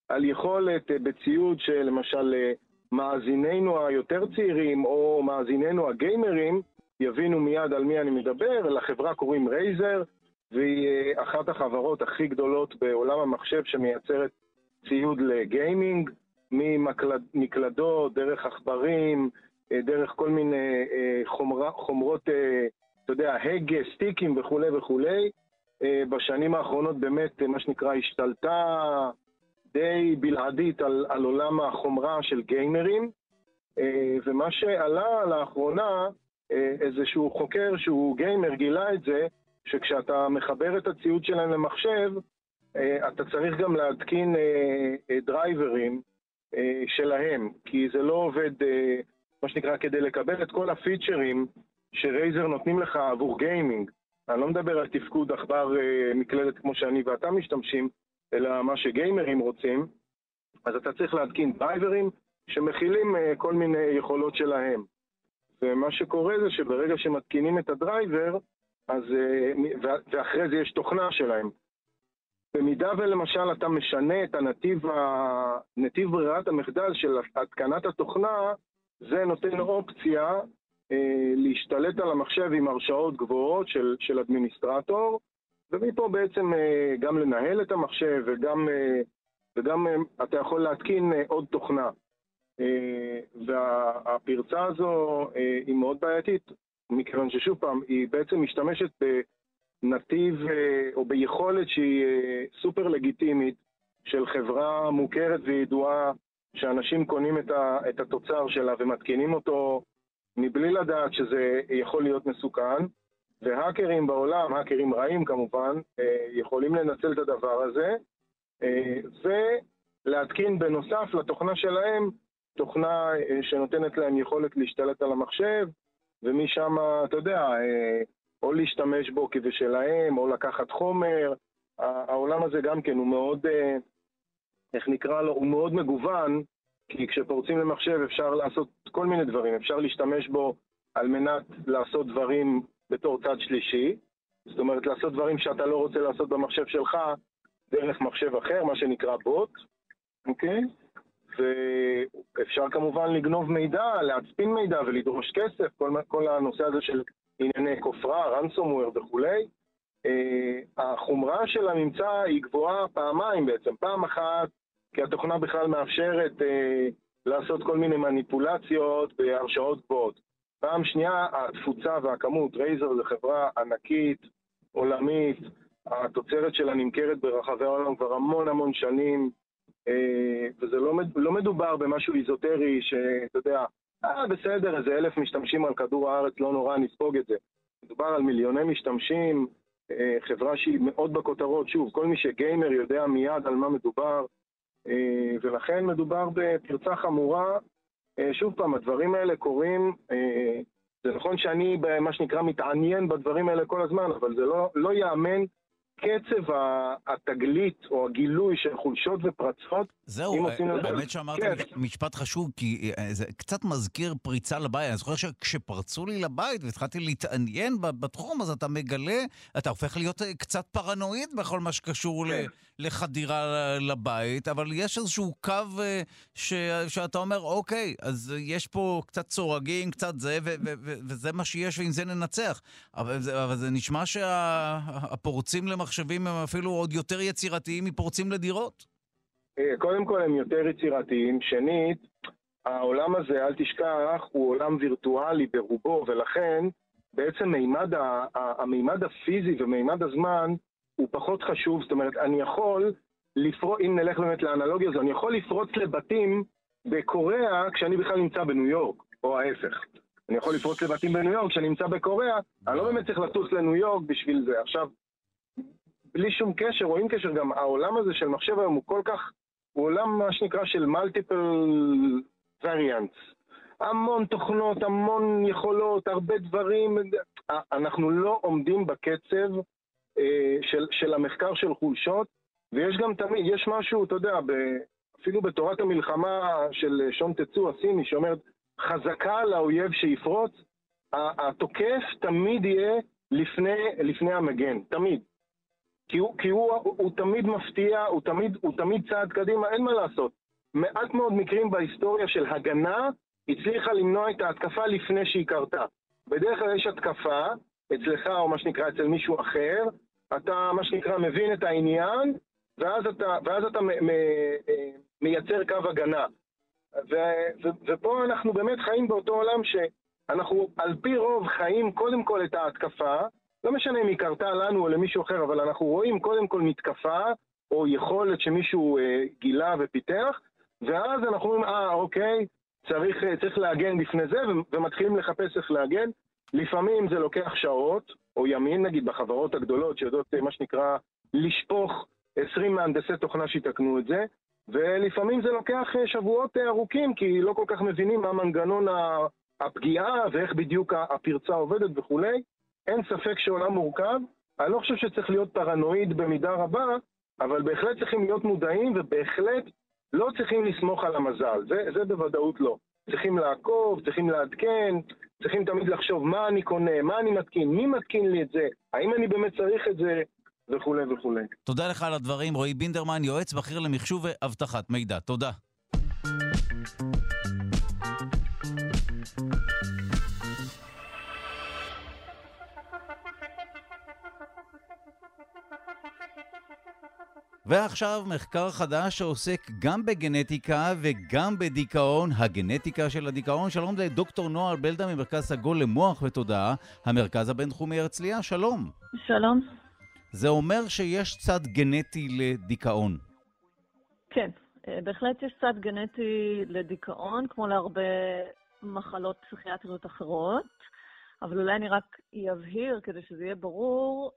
על יכולת uh, בציוד שלמשל uh, מאזיננו היותר צעירים או מאזיננו הגיימרים יבינו מיד על מי אני מדבר, לחברה קוראים רייזר, והיא אה, אחת החברות הכי גדולות בעולם המחשב שמייצרת ציוד לגיימינג, ממקלדות, דרך עכברים, אה, דרך כל מיני אה, חומר, חומרות, אתה יודע, הגה, סטיקים וכולי וכולי. בשנים האחרונות באמת, מה שנקרא, השתלטה די בלעדית על, על עולם החומרה של גיימרים, אה, ומה שעלה לאחרונה, אה, איזשהו חוקר שהוא gamer גילה את זה, שכשאתה מחבר את הציוד שלהם למחשב, אה, אתה צריך גם להתקין דרייברים שלהם, כי זה לא עובד, מה שנקרא, כדי לקבל את כל הפיצ'רים ש Razer נותנים לך עבור gaming. אני לא מדבר על תפקוד עכבר מקלדת כמו שאני ואתה משתמשים, אלא מה שגיימרים רוצים, אז אתה צריך להתקין דרייברים שמכילים כל מיני יכולות שלהם. ומה שקורה זה שברגע שמתקינים את הדרייבר, אז, ואחרי זה יש תוכנה שלהם. במידה ולמשל אתה משנה את הנתיב. נתיב ברירת המחדל של התקנת התוכנה, זה נותן אופציה אה, להשתלט על המחשב עם הרשאות גבוהות של, של אדמיניסטרטור, ומפה בעצם אה, גם לנהל את המחשב וגם, אה, וגם אה, אתה יכול להתקין עוד תוכנה. והפרצה הזו היא מאוד בעייתית, מכיוון ששוב פעם, היא בעצם משתמשת בנתיב או ביכולת שהיא סופר לגיטימית של חברה מוכרת וידועה שאנשים קונים את התוצר שלה ומתקינים אותו מבלי לדעת שזה יכול להיות מסוכן, והאקרים בעולם, האקרים רעים כמובן, אה, יכולים לנצל את הדבר הזה, אה, ולהתקין בנוסף לתוכנה שלהם, תוכנה אה, שנותנת להם יכולת להשתלט על המחשב, ומשם, אתה יודע, או להשתמש בו כבשלהם, או לקחת חומר. העולם הזה גם כן הוא מאוד, איך נקרא לו, הוא מאוד מגוון, כי כשפורצים למחשב אפשר לעשות כל מיני דברים, אפשר להשתמש בו על מנת לעשות דברים בתור צד שלישי, זאת אומרת לעשות דברים שאתה לא רוצה לעשות במחשב שלך דרך מחשב אחר, מה שנקרא בוט, אוקיי? ואפשר כמובן לגנוב מידע, להצפין מידע ולדרוש כסף, כל, כל הנושא הזה של ענייני כופרה, ransomware וכולי. Uh, החומרה של הממצא היא גבוהה פעמיים בעצם, פעם אחת כי התוכנה בכלל מאפשרת אה, לעשות כל מיני מניפולציות בהרשאות גבוהות. פעם שנייה, התפוצה והכמות, רייזר זו חברה ענקית, עולמית, התוצרת שלה נמכרת ברחבי העולם כבר המון המון שנים, אה, וזה לא, לא מדובר במשהו איזוטרי שאתה יודע, אה בסדר, איזה אלף משתמשים על כדור הארץ, לא נורא, נספוג את זה. מדובר על מיליוני משתמשים, אה, חברה שהיא מאוד בכותרות, שוב, כל מי שגיימר יודע מיד על מה מדובר, אה, ולכן מדובר בפרצה חמורה. אה, שוב פעם, הדברים האלה קורים, אה, זה נכון שאני, מה שנקרא, מתעניין בדברים האלה כל הזמן, אבל זה לא, לא ייאמן קצב התגלית או הגילוי של חולשות ופרצות, זהו, האמת שאמרת כן. משפט חשוב, כי אה, זה קצת מזכיר פריצה לבית. אני זוכר שכשפרצו לי לבית והתחלתי להתעניין בתחום, אז אתה מגלה, אתה הופך להיות אה, קצת פרנואיד בכל מה שקשור כן. לחדירה לבית, אבל יש איזשהו קו אה, ש, שאתה אומר, אוקיי, אז יש פה קצת צורגים, קצת זה, ו, ו, ו, וזה מה שיש, ועם זה ננצח. אבל זה, אבל זה נשמע שהפורצים למחשבים הם אפילו עוד יותר יצירתיים מפורצים לדירות. אה, קודם כל הם יותר יצירתיים, שנית, העולם הזה, אל תשכח, הוא עולם וירטואלי ברובו, ולכן בעצם מימד ה, המימד הפיזי ומימד הזמן הוא פחות חשוב, זאת אומרת, אני יכול לפרוץ, אם נלך באמת לאנלוגיה הזו, אני יכול לפרוץ לבתים בקוריאה כשאני בכלל נמצא בניו יורק, או ההפך. אני יכול לפרוץ לבתים בניו יורק כשאני נמצא בקוריאה, אני לא באמת צריך לטוס לניו יורק בשביל זה. עכשיו, בלי שום קשר, או עם קשר, גם העולם הזה של מחשב היום הוא כל כך הוא עולם מה שנקרא של multiple variants. המון תוכנות, המון יכולות, הרבה דברים. אנחנו לא עומדים בקצב אה, של, של המחקר של חולשות, ויש גם תמיד, יש משהו, אתה יודע, ב, אפילו בתורת המלחמה של שון תצו הסיני, שאומרת, חזקה לאויב שיפרוץ, התוקף תמיד יהיה לפני, לפני המגן, תמיד. כי הוא, כי הוא, הוא, הוא תמיד מפתיע, הוא תמיד, הוא תמיד צעד קדימה, אין מה לעשות. מעט מאוד מקרים בהיסטוריה של הגנה הצליחה למנוע את ההתקפה לפני שהיא קרתה. בדרך כלל יש התקפה, אצלך או מה שנקרא אצל מישהו אחר, אתה מה שנקרא מבין את העניין, ואז אתה, ואז אתה מ, מ, אה, מייצר קו הגנה. ו, ו, ופה אנחנו באמת חיים באותו עולם שאנחנו על פי רוב חיים קודם כל את ההתקפה, לא משנה אם היא קרתה לנו או למישהו אחר, אבל אנחנו רואים קודם כל מתקפה או יכולת שמישהו אה, גילה ופיתח, ואז אנחנו אומרים, אה, אוקיי, צריך, אה, צריך להגן בפני זה, ומתחילים לחפש איך להגן. לפעמים זה לוקח שעות, או ימים נגיד, בחברות הגדולות שיודעות אה, מה שנקרא לשפוך 20 מהנדסי תוכנה שיתקנו את זה, ולפעמים זה לוקח אה, שבועות ארוכים, כי לא כל כך מבינים מה מנגנון הפגיעה ואיך בדיוק הפרצה עובדת וכולי. אין ספק שעולם מורכב. אני לא חושב שצריך להיות פרנואיד במידה רבה, אבל בהחלט צריכים להיות מודעים, ובהחלט לא צריכים לסמוך על המזל, זה, זה בוודאות לא. צריכים לעקוב, צריכים לעדכן, צריכים תמיד לחשוב מה אני קונה, מה אני מתקין, מי מתקין לי את זה, האם אני באמת צריך את זה, וכולי וכולי. תודה לך על הדברים, רועי בינדרמן, יועץ בכיר למחשוב ואבטחת מידע. תודה. ועכשיו מחקר חדש שעוסק גם בגנטיקה וגם בדיכאון, הגנטיקה של הדיכאון. שלום לדוקטור נועה בלדה ממרכז סגול למוח ותודעה, המרכז הבינתחומי הרצליה, שלום. שלום. זה אומר שיש צד גנטי לדיכאון. כן, אה, בהחלט יש צד גנטי לדיכאון, כמו להרבה מחלות פסיכיאטריות אחרות, אבל אולי אני רק אבהיר כדי שזה יהיה ברור.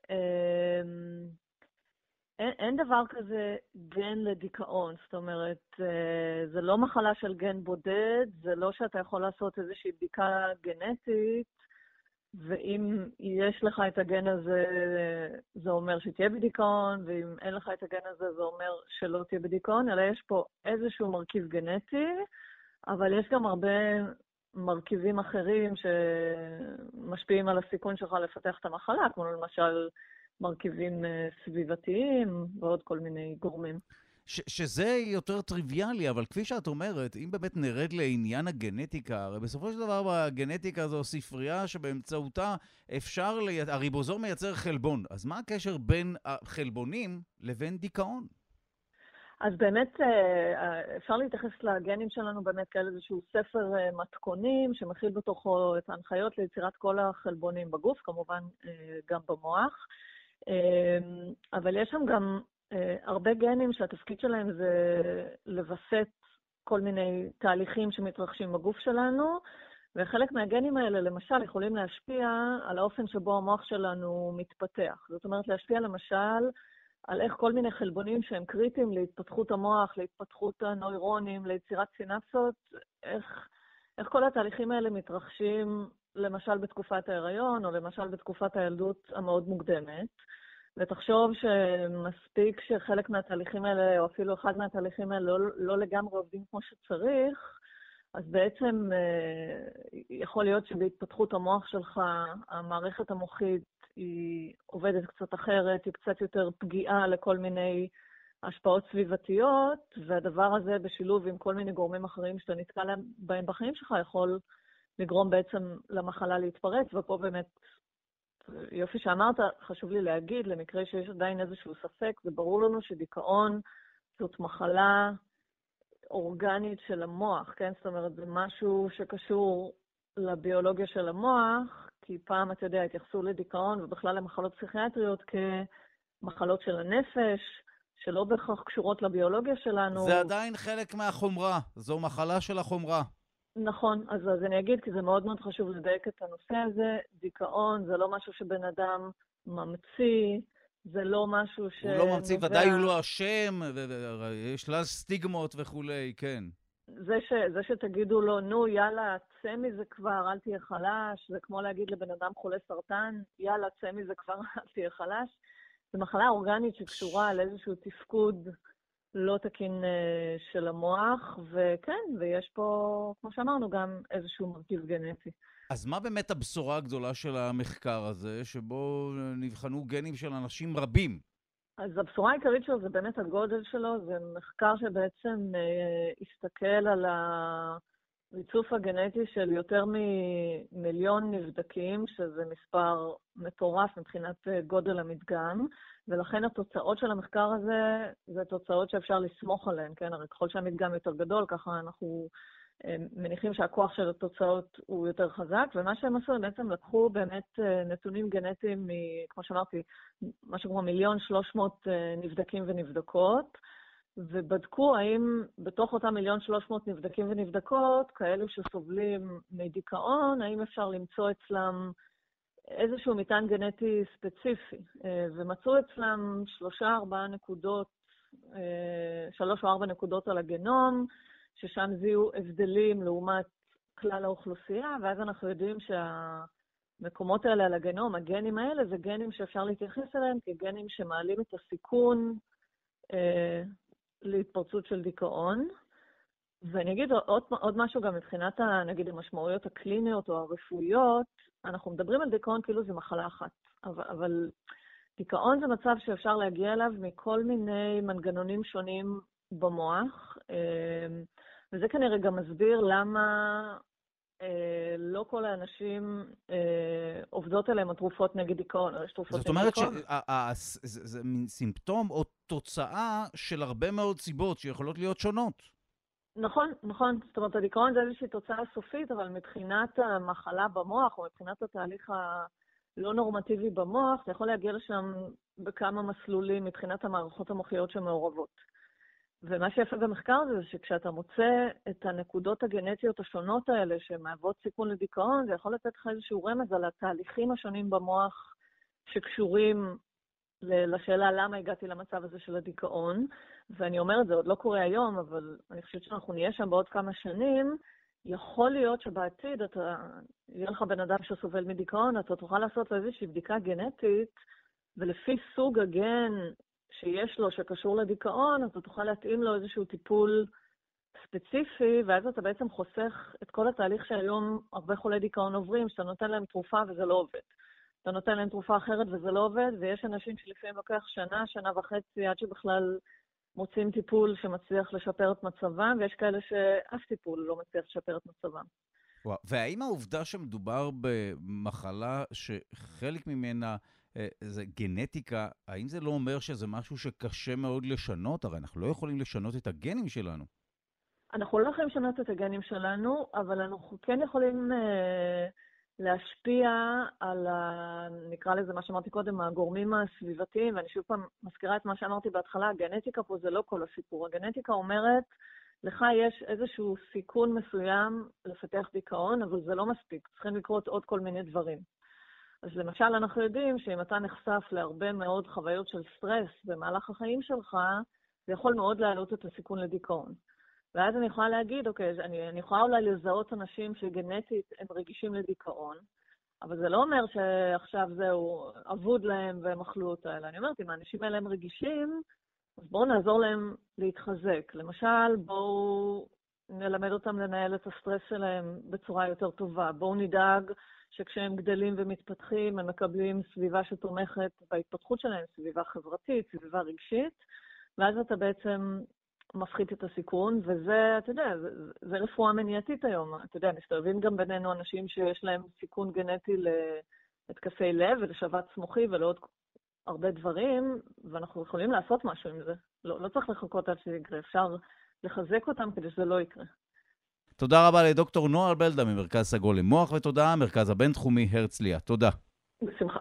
אין, אין דבר כזה גן לדיכאון, זאת אומרת, אה, זה לא מחלה של גן בודד, זה לא שאתה יכול לעשות איזושהי בדיקה גנטית, ואם יש לך את הגן הזה, זה אומר שתהיה בדיכאון, ואם אין לך את הגן הזה, זה אומר שלא תהיה בדיכאון, אלא יש פה איזשהו מרכיב גנטי, אבל יש גם הרבה מרכיבים אחרים שמשפיעים על הסיכון שלך לפתח את המחלה, כמו למשל מרכיבים אה, סביבתיים ועוד כל מיני גורמים. ש- שזה יותר טריוויאלי, אבל כפי שאת אומרת, אם באמת נרד לעניין הגנטיקה, הרי בסופו של דבר הגנטיקה זו ספרייה שבאמצעותה אפשר, לי... הריבוזור מייצר חלבון. אז מה הקשר בין החלבונים לבין דיכאון? אז באמת אה, אפשר להתייחס לגנים שלנו באמת כאל איזשהו ספר אה, מתכונים שמכיל בתוכו את ההנחיות ליצירת כל החלבונים בגוף, כמובן גם במוח. אמ, אבל יש שם גם אה, הרבה גנים שהתפקיד שלהם זה לווסת כל מיני תהליכים שמתרחשים בגוף שלנו, וחלק מהגנים האלה, למשל, יכולים להשפיע על האופן שבו המוח שלנו מתפתח. זאת אומרת, להשפיע למשל על איך כל מיני חלבונים שהם קריטיים להתפתחות המוח, להתפתחות הנוירונים, ליצירת סינפסות, איך, איך כל התהליכים האלה מתרחשים למשל בתקופת ההיריון, או למשל בתקופת הילדות המאוד מוקדמת. ותחשוב שמספיק שחלק מהתהליכים האלה, או אפילו אחד מהתהליכים האלה, לא, לא לגמרי עובדים כמו שצריך, אז בעצם אה, יכול להיות שבהתפתחות המוח שלך, המערכת המוחית היא עובדת קצת אחרת, היא קצת יותר פגיעה לכל מיני השפעות סביבתיות, והדבר הזה בשילוב עם כל מיני גורמים אחרים שאתה נתקע בהם בחיים שלך, יכול לגרום בעצם למחלה להתפרץ, ופה באמת יופי שאמרת, חשוב לי להגיד, למקרה שיש עדיין איזשהו ספק, זה ברור לנו שדיכאון זאת מחלה אורגנית של המוח, כן? זאת אומרת, זה משהו שקשור לביולוגיה של המוח, כי פעם, אתה יודע, התייחסו לדיכאון ובכלל למחלות פסיכיאטריות כמחלות של הנפש, שלא בהכרח קשורות לביולוגיה שלנו. זה עדיין חלק מהחומרה, זו מחלה של החומרה. נכון, אז, אז אני אגיד, כי זה מאוד מאוד חשוב לדייק את הנושא הזה. דיכאון זה לא משהו שבן אדם ממציא, זה לא משהו ש... הוא לא ממציא, ודאי הוא לא אשם, יש לה סטיגמות וכולי, כן. זה, ש, זה שתגידו לו, נו, יאללה, צא מזה כבר, אל תהיה חלש, זה כמו להגיד לבן אדם חולה סרטן, יאללה, צא מזה כבר, [laughs] אל תהיה חלש. זו מחלה אורגנית שקשורה לאיזשהו תפקוד לא תקין אה, של המוח, וכן, ויש פה, כמו שאמרנו, גם איזשהו מרכיב גנטי. אז מה באמת הבשורה הגדולה של המחקר הזה, שבו נבחנו גנים של אנשים רבים? אז הבשורה העיקרית שלו זה באמת הגודל שלו, זה מחקר שבעצם אה, הסתכל על הריצוף הגנטי של יותר ממיליון נבדקים, שזה מספר מטורף מבחינת אה, גודל המדגם. ולכן התוצאות של המחקר הזה זה תוצאות שאפשר לסמוך עליהן, כן? הרי ככל שהמדגם יותר גדול, ככה אנחנו אה, מניחים שהכוח של התוצאות הוא יותר חזק, ומה שהם עשו, הם בעצם לקחו באמת אה, נתונים גנטיים, כמו שאמרתי, משהו כמו מיליון שלוש מאות אה, נבדקים ונבדקות, ובדקו האם בתוך אותם מיליון שלוש מאות נבדקים ונבדקות, כאלו שסובלים מדיכאון, האם אפשר למצוא אצלם איזשהו מטען גנטי ספציפי, אה, ומצאו אצלם שלושה, ארבעה נקודות, אה, שלוש או ארבע נקודות על הגנום, ששם זיהו הבדלים לעומת כלל האוכלוסייה, ואז אנחנו יודעים שהמקומות האלה על הגנום, הגנים האלה, זה גנים שאפשר להתייחס אליהם כגנים שמעלים את הסיכון אה, להתפרצות של דיכאון. ואני אגיד עוד, עוד משהו גם מבחינת, נגיד, המשמעויות הקליניות או הרפואיות, אנחנו מדברים על דיכאון כאילו זה מחלה אחת, אבל, אבל דיכאון זה מצב שאפשר להגיע אליו מכל מיני מנגנונים שונים במוח, אמ, וזה כנראה גם מסביר למה אה, לא כל האנשים אה, עובדות עליהם התרופות נגד דיכאון, או יש תרופות נגד דיכאון. זאת אומרת שזה מין סימפטום או תוצאה של הרבה מאוד סיבות שיכולות להיות שונות. נכון, נכון. זאת אומרת, הדיכאון זה איזושהי תוצאה סופית, אבל מבחינת המחלה במוח, או מבחינת התהליך הלא נורמטיבי במוח, אתה יכול להגיע לשם בכמה מסלולים מבחינת המערכות המוחיות שמעורבות. ומה שיפה במחקר זה שכשאתה מוצא את הנקודות הגנטיות השונות האלה שמהוות סיכון לדיכאון, זה יכול לתת לך איזשהו רמז על התהליכים השונים במוח שקשורים לשאלה למה הגעתי למצב הזה של הדיכאון. ואני אומרת, זה עוד לא קורה היום, אבל אני חושבת שאנחנו נהיה שם בעוד כמה שנים. יכול להיות שבעתיד אתה, יהיה לך בן אדם שסובל מדיכאון, אתה תוכל לעשות לו איזושהי בדיקה גנטית, ולפי סוג הגן שיש לו שקשור לדיכאון, אתה תוכל להתאים לו איזשהו טיפול ספציפי, ואז אתה בעצם חוסך את כל התהליך שהיום הרבה חולי דיכאון עוברים, שאתה נותן להם תרופה וזה לא עובד. אתה נותן להם תרופה אחרת וזה לא עובד, ויש אנשים שלפעמים לוקח שנה, שנה וחצי עד שבכלל מוצאים טיפול שמצליח לשפר את מצבם, ויש כאלה שאף טיפול לא מצליח לשפר את מצבם. וואו. והאם העובדה שמדובר במחלה שחלק ממנה אה, זה גנטיקה, האם זה לא אומר שזה משהו שקשה מאוד לשנות? הרי אנחנו לא יכולים לשנות את הגנים שלנו. אנחנו לא יכולים לשנות את הגנים שלנו, אבל אנחנו כן יכולים אה, להשפיע על, ה, נקרא לזה מה שאמרתי קודם, הגורמים הסביבתיים, ואני שוב פעם מזכירה את מה שאמרתי בהתחלה, הגנטיקה פה זה לא כל הסיפור. הגנטיקה אומרת, לך יש איזשהו סיכון מסוים לפתח דיכאון, אבל זה לא מספיק, צריכים לקרות עוד כל מיני דברים. אז למשל, אנחנו יודעים שאם אתה נחשף להרבה מאוד חוויות של סטרס במהלך החיים שלך, זה יכול מאוד להעלות את הסיכון לדיכאון. ואז אני יכולה להגיד, אוקיי, אני, אני יכולה אולי לזהות אנשים שגנטית הם רגישים לדיכאון, אבל זה לא אומר שעכשיו זהו, אבוד להם והם אכלו אותה, אלא אני אומרת, אם האנשים האלה הם רגישים, אז בואו נעזור להם להתחזק. למשל, בואו נלמד אותם לנהל את הסטרס שלהם בצורה יותר טובה. בואו נדאג שכשהם גדלים ומתפתחים, הם מקבלים סביבה שתומכת בהתפתחות שלהם, סביבה חברתית, סביבה רגשית, ואז אתה בעצם מפחית את הסיכון, וזה, אתה יודע, זה, זה רפואה מניעתית היום. אתה יודע, מסתובבים גם בינינו אנשים שיש להם סיכון גנטי להתקפי לב ולשבץ מוחי ולעוד הרבה דברים, ואנחנו יכולים לעשות משהו עם זה. לא, לא צריך לחכות עד שזה יקרה, אפשר לחזק אותם כדי שזה לא יקרה. תודה רבה לדוקטור נועה בלדה ממרכז סגול למוח, ותודה, מרכז הבינתחומי הרצליה. תודה. בשמחה.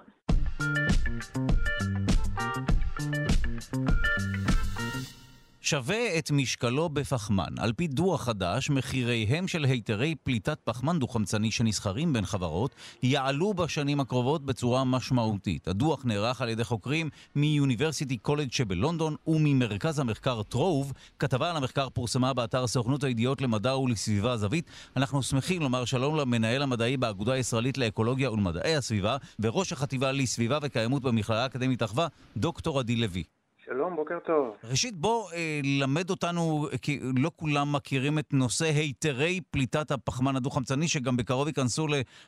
שווה את משקלו בפחמן. על פי דוח חדש, מחיריהם של היתרי פליטת פחמן דו-חמצני שנסחרים בין חברות יעלו בשנים הקרובות בצורה משמעותית. הדוח נערך על ידי חוקרים מיוניברסיטי קולג' שבלונדון וממרכז המחקר טרוב. כתבה על המחקר פורסמה באתר סוכנות הידיעות למדע ולסביבה זווית. אנחנו שמחים לומר שלום למנהל המדעי באגודה הישראלית לאקולוגיה ולמדעי הסביבה וראש החטיבה לסביבה וקיימות במכללה האקדמית אחווה, דוקטור עדי לוי. שלום, בוקר טוב. ראשית, בוא אה, למד אותנו, כי לא כולם מכירים את נושא היתרי פליטת הפחמן הדו-חמצני, שגם בקרוב ייכנסו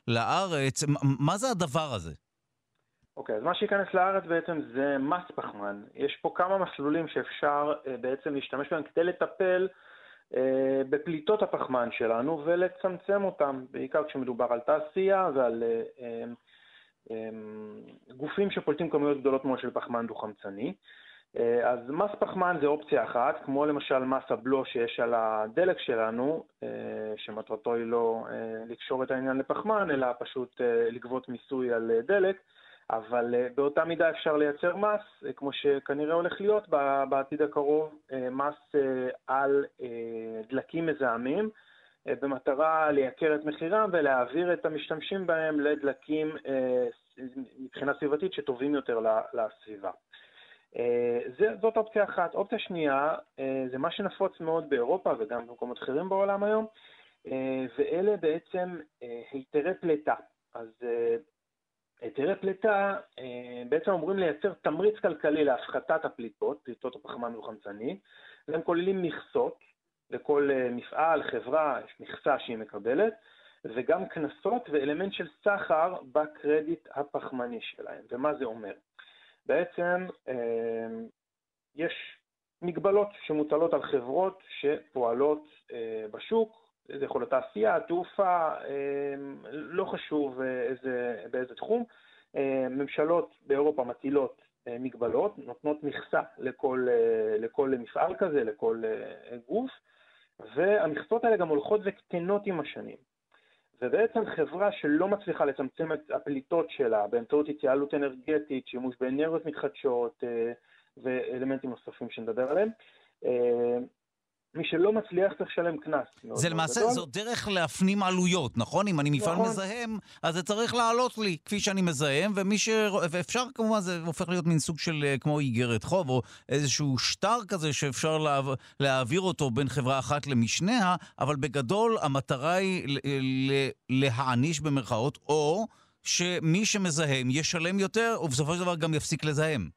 לארץ. מה זה הדבר הזה? אוקיי, אז מה שייכנס לארץ בעצם זה מס פחמן. יש פה כמה מסלולים שאפשר אה, בעצם להשתמש בהם כדי לטפל אה, בפליטות הפחמן שלנו ולצמצם אותם, בעיקר כשמדובר על תעשייה ועל אה, אה, אה, גופים שפולטים כמויות גדולות מאוד של פחמן דו-חמצני. אה, אז מס פחמן זה אופציה אחת, כמו למשל מס הבלו שיש על הדלק שלנו, אה, שמטרתו היא לא אה, לקשור את העניין לפחמן, אלא פשוט לגבות מיסוי על דלק, אבל באותה מידה אפשר לייצר מס, כמו שכנראה הולך להיות בעתיד הקרוב, מס על דלקים מזהמים, במטרה לייקר את מחירם ולהעביר את המשתמשים בהם לדלקים מבחינה סביבתית שטובים יותר לסביבה. אה, זאת אופציה אחת. אופציה שנייה אה, זה מה שנפוץ מאוד באירופה וגם במקומות אחרים בעולם היום, אה, ואלה בעצם היתרי פליטה. אז היתרי פליטה בעצם אמורים לייצר תמריץ כלכלי להפחתת הפליטות, פליטות הפחמן דו-חמצני, והם כוללים מכסות, לכל מפעל, חברה, יש מכסה שהיא מקבלת, וגם קנסות ואלמנט של סחר בקרדיט הפחמני שלהם. ומה זה אומר? בעצם יש מגבלות שמוטלות על חברות שפועלות בשוק, זה יכול להיות תעשייה, תעופה, לא חשוב איזה, באיזה תחום. ממשלות באירופה מטילות מגבלות, נותנות מכסה לכל, לכל מפעל כזה, לכל גוף, והמכסות האלה גם הולכות וקטנות עם השנים. ובעצם חברה שלא מצליחה לצמצם את הפליטות שלה באמצעות התייעלות אנרגטית, שימוש באנרגיות מתחדשות ואלמנטים נוספים שנדבר עליהם, מי שלא מצליח צריך לשלם קנס. זה למעשה, גדול. זו דרך להפנים עלויות, נכון? אם אני מפעל נכון. מזהם, אז זה צריך לעלות לי, כפי שאני מזהם, ומי ש... ואפשר כמובן, זה הופך להיות מין סוג של אה, כמו איגרת חוב, או איזשהו שטר כזה שאפשר לה... להעביר אותו בין חברה אחת למשניה, אבל בגדול המטרה היא להעניש במרכאות, או שמי שמזהם ישלם יותר, ובסופו של דבר גם יפסיק לזהם.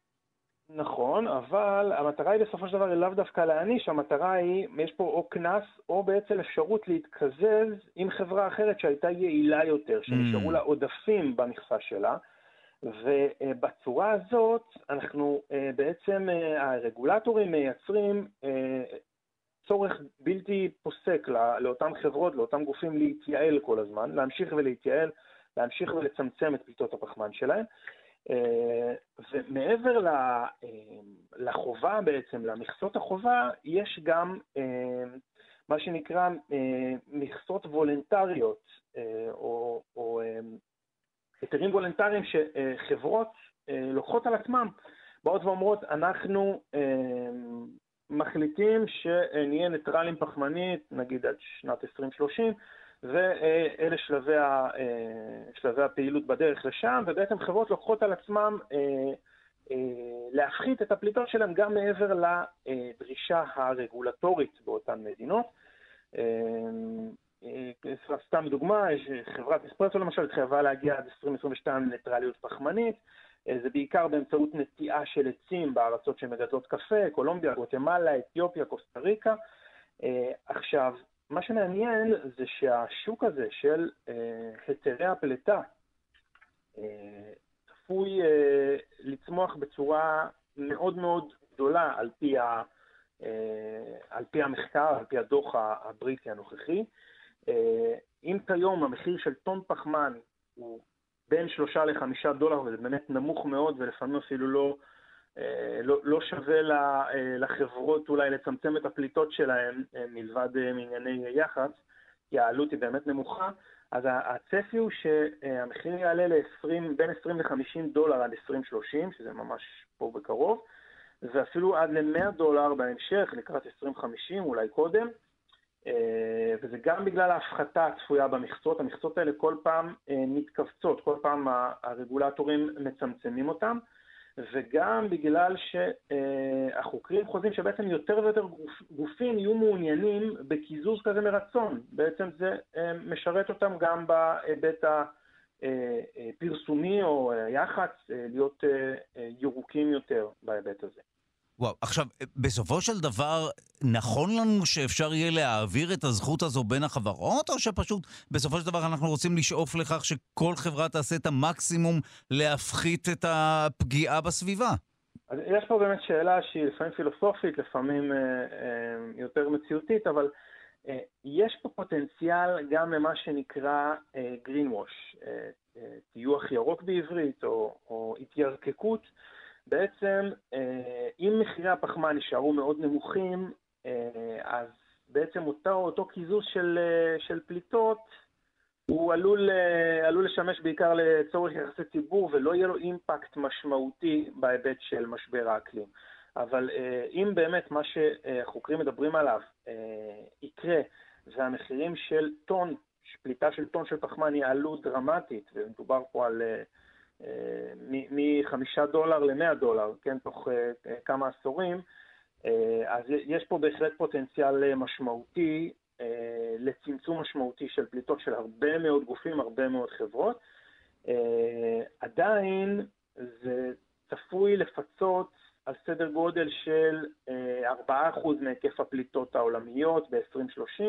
נכון, אבל המטרה היא בסופו של דבר לאו דווקא להעניש, המטרה היא, יש פה או קנס או בעצם אפשרות להתקזז עם חברה אחרת שהייתה יעילה יותר, שנשארו mm. לה עודפים במכסה שלה, ובצורה הזאת אנחנו אה, בעצם, אה, הרגולטורים מייצרים אה, צורך בלתי פוסק לאותן חברות, לאותם גופים להתייעל כל הזמן, להמשיך ולהתייעל, להמשיך ולצמצם את פליטות הפחמן שלהם. אה, ומעבר אה, לחובה בעצם, למכסות החובה, יש גם אה, מה שנקרא מכסות וולנטריות, או, או היתרים וולנטריים שחברות לוקחות על עצמם, באות ואומרות, אנחנו מחליטים שנהיה ניטרלים פחמנית, נגיד עד שנת 2030, ואלה שלבי, ה, אה, שלבי הפעילות בדרך לשם, ובעצם חברות לוקחות על עצמן אה, אה, להפחית את הפליטות שלהם גם מעבר לדרישה הרגולטורית באותן מדינות. סתם דוגמה, חברת אספרסו למשל התחייבה להגיע עד 2022 לניטרליות פחמנית, זה בעיקר באמצעות נטיעה של עצים בארצות שמגדלות קפה, קולומביה, גוטמלה, אתיופיה, קוסטה ריקה. עכשיו, מה שמעניין זה שהשוק הזה של אה, היתרי הפליטה אה, צפוי אה, לצמוח בצורה מאוד מאוד גדולה על פי, ה, אה, על פי המחקר, על פי הדוח הבריטי הנוכחי. אה, אם כיום המחיר של טון פחמן הוא בין שלושה לחמישה דולר, וזה באמת נמוך מאוד ולפעמים אפילו לא לא, לא שווה אה, לחברות אולי לצמצם את הפליטות שלהן אה, מלבד מענייני יח"צ, כי העלות היא באמת נמוכה, אז הצפי הוא שהמחיר יעלה ל-20, בין 20 ל-50 דולר עד 2030, שזה ממש פה בקרוב, ואפילו עד ל-100 דולר בהמשך, לקראת 2050, אולי קודם, וזה גם בגלל ההפחתה הצפויה במכסות, המכסות האלה כל פעם מתכווצות, כל פעם הרגולטורים מצמצמים אותן. וגם בגלל שהחוקרים חושבים שבעצם יותר ויותר גופ, גופים יהיו מעוניינים בקיזוז כזה מרצון. בעצם זה אה, משרת אותם גם בהיבט הפרסומי או היח"צ, אה, להיות אה, ירוקים יותר בהיבט הזה. וואו, עכשיו, בסופו של דבר, נכון לנו שאפשר יהיה להעביר את הזכות הזו בין החברות, או שפשוט בסופו של דבר אנחנו רוצים לשאוף לכך שכל חברה תעשה את המקסימום להפחית את הפגיעה בסביבה? אז יש פה באמת שאלה שהיא לפעמים פילוסופית, לפעמים אה, אה, יותר מציאותית, אבל אה, יש פה פוטנציאל גם למה שנקרא אה, green wash, אה, אה, טיוח ירוק בעברית, או, או התיירקקות. בעצם אה, אם מחירי הפחמן יישארו מאוד נמוכים, אה, אז בעצם אותו, אותו קיזוז של, אה, של פליטות הוא עלול, עלול לשמש בעיקר לצורך יחסי ציבור ולא יהיה לו אימפקט משמעותי בהיבט של משבר האקלים. אבל אם באמת מה שהחוקרים מדברים עליו יקרה והמחירים של טון, פליטה של טון של פחמן יעלו דרמטית, ומדובר פה על מחמישה דולר למאה דולר, כן, תוך אה, כמה עשורים, אה, אז יש פה בהחלט פוטנציאל משמעותי אה, לצמצום משמעותי של פליטות של הרבה מאוד גופים, הרבה מאוד חברות. עדיין זה צפוי לפצות על סדר גודל של 4% מהיקף הפליטות העולמיות ב-2030,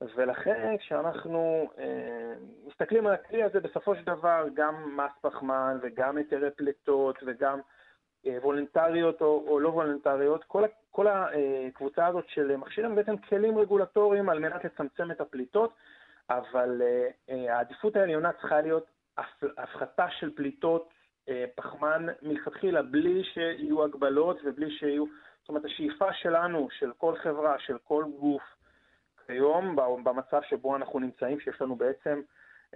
ולכן כשאנחנו אה, מסתכלים על הכלי הזה, בסופו של דבר גם מס פחמן וגם היתרי פליטות וגם אה, וולונטריות או, או לא וולונטריות, כל, כל הקבוצה הזאת של מכשירים בעצם כלים רגולטוריים על מנת לצמצם את הפליטות, אבל אה, העדיפות העליונה צריכה להיות הפחתה של פליטות פחמן מלכתחילה, בלי שיהיו הגבלות ובלי שיהיו... זאת אומרת, השאיפה שלנו, של כל חברה, של כל גוף, כיום, במצב שבו אנחנו נמצאים, שיש לנו בעצם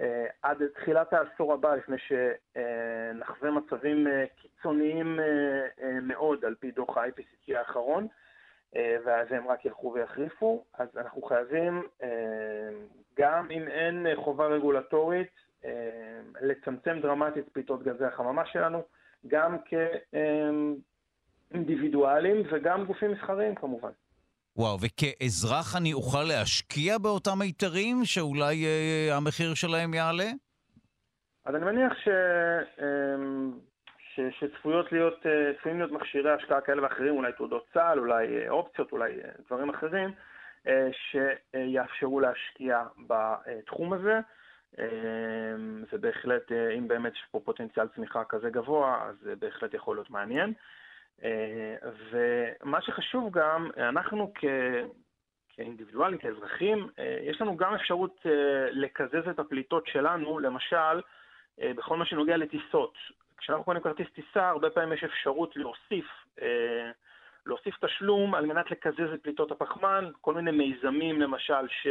אה, עד תחילת העשור הבא, לפני שנחווה מצבים אה, קיצוניים אה, מאוד, על פי דוח ה-IPCC האחרון, ואז הם רק ילכו ויחריפו, אז אנחנו חייבים, גם אם אין חובה רגולטורית, לצמצם דרמטית פליטות גזי החממה שלנו, גם כאינדיבידואלים וגם גופים מסחריים כמובן. וואו, וכאזרח אני אוכל להשקיע באותם היתרים שאולי אה, המחיר שלהם יעלה? אז אני מניח ש... אה, ש... שצפויות להיות, אה, צפויים להיות מכשירי השקעה כאלה ואחרים, אולי תעודות צה"ל, אולי אה, אופציות, אולי אה, דברים אחרים, שיאפשרו להשקיע בתחום הזה. ובהחלט, אם באמת יש פה פוטנציאל צמיחה כזה גבוה, אז זה בהחלט יכול להיות מעניין. אה, ומה שחשוב גם, אנחנו כ... כאינדיבידואלים, כאזרחים, אה, יש לנו גם אפשרות אה, לקזז את הפליטות שלנו, למשל, בכל מה שנוגע לטיסות. כשאנחנו קונים כרטיס טיסה, הרבה פעמים יש אפשרות להוסיף, להוסיף תשלום על מנת לקזז את פליטות הפחמן, כל מיני מיזמים למשל, ש...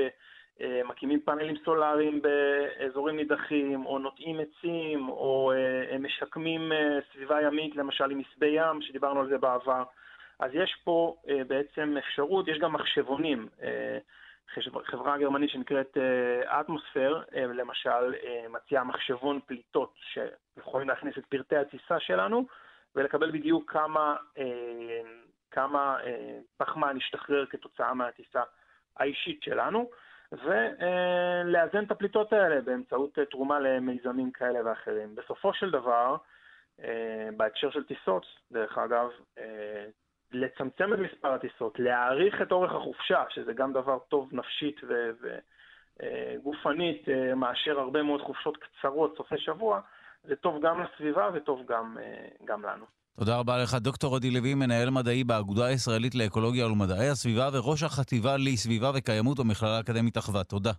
אה, מקימים פאנלים סולאריים באזורים נידחים, או נוטעים עצים, או אה, משקמים אה, סביבה ימית, למשל עם מסבי ים, שדיברנו על זה בעבר. אז יש פה בעצם אפשרות, יש גם מחשבונים. חברה גרמנית שנקראת אטמוספייר, למשל, מציעה מחשבון פליטות שיכולים להכניס את פרטי הטיסה שלנו ולקבל בדיוק כמה, כמה פחמן ישתחרר כתוצאה מהטיסה האישית שלנו. ולאזן את הפליטות האלה באמצעות אה, תרומה למיזמים כאלה ואחרים. בסופו של דבר, אה, בהקשר של טיסות, דרך אגב, אה, לצמצם את מספר הטיסות, להאריך את אורך החופשה, שזה גם דבר טוב נפשית וגופנית, מאשר הרבה מאוד חופשות קצרות, סופי שבוע, זה טוב גם לסביבה וטוב גם, גם לנו. תודה רבה לך, דוקטור עדי לוי, מנהל מדעי באגודה הישראלית לאקולוגיה ולמדעי הסביבה וראש החטיבה לסביבה וקיימות במכללה האקדמית אחווה. תודה.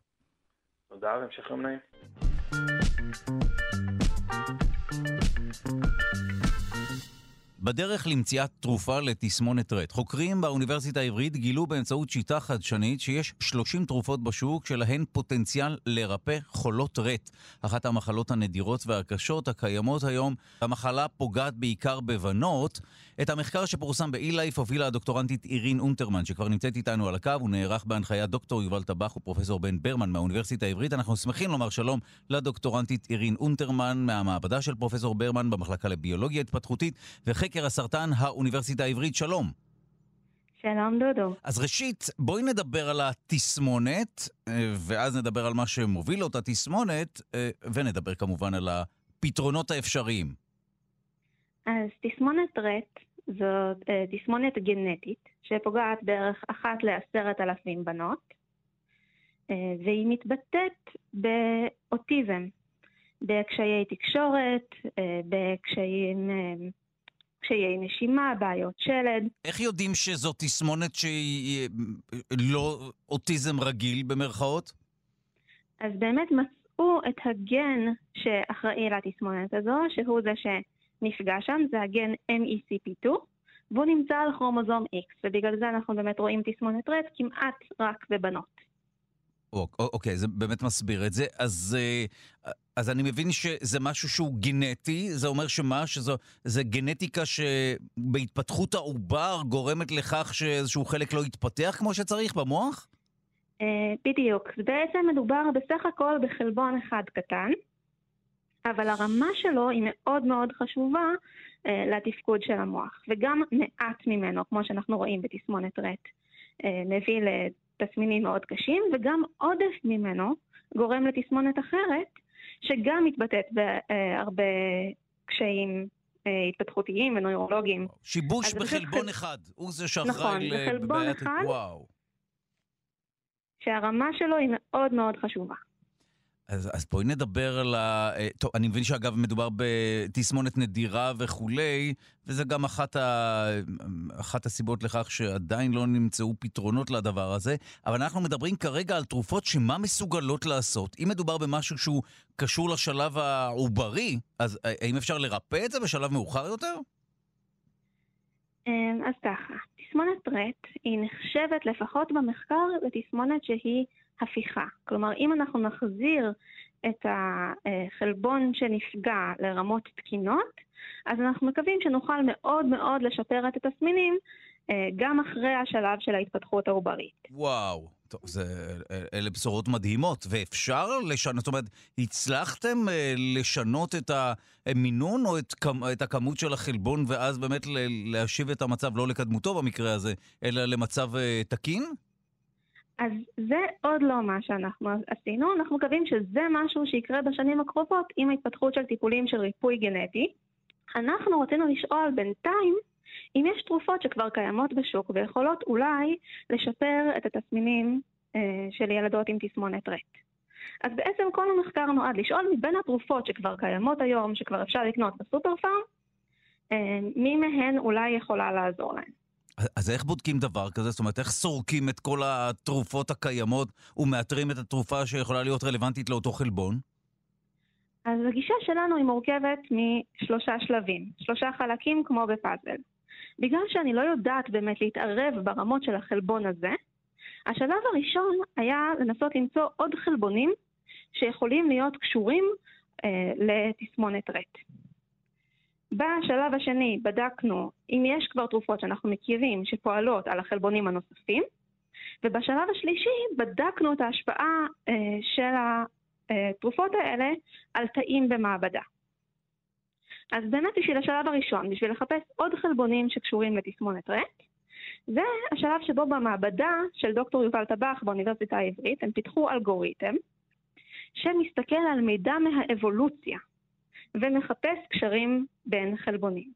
תודה והמשך יום נעים. בדרך למציאת תרופה לתסמונת רט. חוקרים באוניברסיטה העברית גילו באמצעות שיטה חדשנית שיש 30 תרופות בשוק שלהן פוטנציאל לרפא חולות רט, אחת המחלות הנדירות והקשות הקיימות היום. המחלה פוגעת בעיקר בבנות. את המחקר שפורסם ב-e-life הובילה הדוקטורנטית אירין אונטרמן, שכבר נמצאת איתנו על הקו, הוא נערך בהנחיית דוקטור יובל טבח ופרופסור בן ברמן מהאוניברסיטה העברית. אנחנו שמחים לומר שלום לדוקטורנטית אירין אונטרמן מהמעבדה של פרופסור ברמן במחלקה לביולוגיה התפתחותית וחקר הסרטן האוניברסיטה העברית. שלום. שלום דודו. אז ראשית, בואי נדבר על התסמונת, אה, ואז נדבר על מה שמוביל אותה תסמונת, אה, ונדבר כמובן על הפתרונות האפשריים. אז תסמונת רט זאת אה, תסמונת גנטית שפוגעת בערך אחת לעשרת אלפים בנות, והיא מתבטאת באוטיזם, בקשיי תקשורת, בקשיים... קשיי נשימה, בעיות שלד. איך יודעים שזו תסמונת שהיא אה, לא אוטיזם רגיל במרכאות? אז באמת מצאו את הגן שאחראי לתסמונת הזו, שהוא זה ש... נפגע שם, זה הגן MECP2, והוא נמצא על כרומוזום X, ובגלל זה אנחנו באמת רואים תסמונת רט כמעט רק בבנות. אוקיי, זה באמת מסביר את זה. אז, אה, אז אני מבין שזה משהו שהוא גנטי, זה אומר שמה? שזה גנטיקה שבהתפתחות העובר גורמת לכך שאיזשהו חלק לא יתפתח כמו שצריך במוח? אה, בדיוק. בעצם מדובר בסך הכל בחלבון אחד קטן, אבל הרמה שלו היא מאוד מאוד חשובה אה, לתפקוד של המוח, וגם מעט ממנו, כמו שאנחנו רואים בתסמונת רט, מביא לתסמינים מאוד קשים, וגם עודף ממנו גורם לתסמונת אחרת, שגם מתבטאת בהרבה קשיים אה, התפתחותיים ונוירולוגיים. שיבוש בחלבון אחד, הוא זה שאחראי נכון, בחלבון אחד, וואו. שהרמה שלו היא מאוד מאוד חשובה. אז, אז בואי נדבר על ה... אה, טוב, אני מבין שאגב מדובר בתסמונת נדירה וכולי, וזה גם אחת, ה... אחת הסיבות לכך שעדיין לא נמצאו פתרונות לדבר הזה, אבל אנחנו מדברים כרגע על תרופות שמה מסוגלות לעשות. אם מדובר במשהו שהוא קשור לשלב העוברי, אז האם אפשר לרפא את זה בשלב מאוחר יותר? אמ, אז ככה, תסמונת רט היא נחשבת לפחות במחקר לתסמונת שהיא הפיכה. כלומר, אם אנחנו נחזיר את החלבון שנפגע לרמות תקינות, אז אנחנו מקווים שנוכל מאוד מאוד לשפר את התסמינים אה, גם אחרי השלב של ההתפתחות העוברית. וואו, טוב, זה, אלה בשורות מדהימות, ואפשר לשנות, זאת אומרת, הצלחתם אה, לשנות את המינון או את, את הכמות של החלבון ואז באמת להשיב את המצב לא לקדמותו במקרה הזה, אלא למצב אה, תקין? אז זה עוד לא מה שאנחנו עשינו, אנחנו מקווים שזה משהו שיקרה בשנים הקרובות עם ההתפתחות של טיפולים של ריפוי גנטי. אנחנו רצינו לשאול בינתיים אם יש תרופות שכבר קיימות בשוק ויכולות אולי לשפר את התסמינים אה, של ילדות עם תסמונת רט. אז בעצם כל המחקר נועד לשאול מבין התרופות שכבר קיימות היום, שכבר אפשר לקנות בסופר פארם, אה, מי מהן אולי יכולה לעזור להן. אז איך בודקים דבר כזה? זאת אומרת, איך סורקים את כל התרופות הקיימות ומאתרים את התרופה שיכולה להיות רלוונטית לאותו חלבון? אז הגישה שלנו היא מורכבת משלושה שלבים, שלושה חלקים כמו בפאזל. בגלל שאני לא יודעת באמת להתערב ברמות של החלבון הזה, השלב הראשון היה לנסות למצוא עוד חלבונים שיכולים להיות קשורים אה, לתסמונת רט. בשלב השני בדקנו אם יש כבר תרופות שאנחנו מכירים שפועלות על החלבונים הנוספים, ובשלב השלישי בדקנו את ההשפעה אה, של התרופות האלה על תאים במעבדה. אז באמת בשביל השלב הראשון, בשביל לחפש עוד חלבונים שקשורים לתסמונת רט, זה השלב שבו במעבדה של דוקטור יובל טבח באוניברסיטה העברית הם פיתחו אלגוריתם שמסתכל על מידע מהאבולוציה ומחפש קשרים בין חלבונים.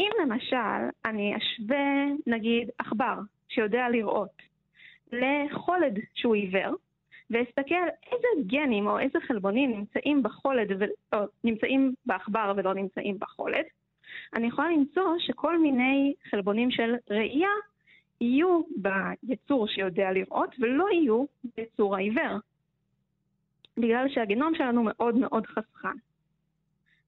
אם למשל אני אשווה נגיד עכבר שיודע לראות לחולד שהוא עיוור, ואסתכל איזה גנים או איזה חלבונים נמצאים בחולד, ו... או נמצאים בעכבר ולא נמצאים בחולד, אני יכולה למצוא שכל מיני חלבונים של ראייה יהיו ביצור שיודע לראות ולא יהיו ביצור העיוור. בגלל שהגנום שלנו מאוד מאוד חסכן.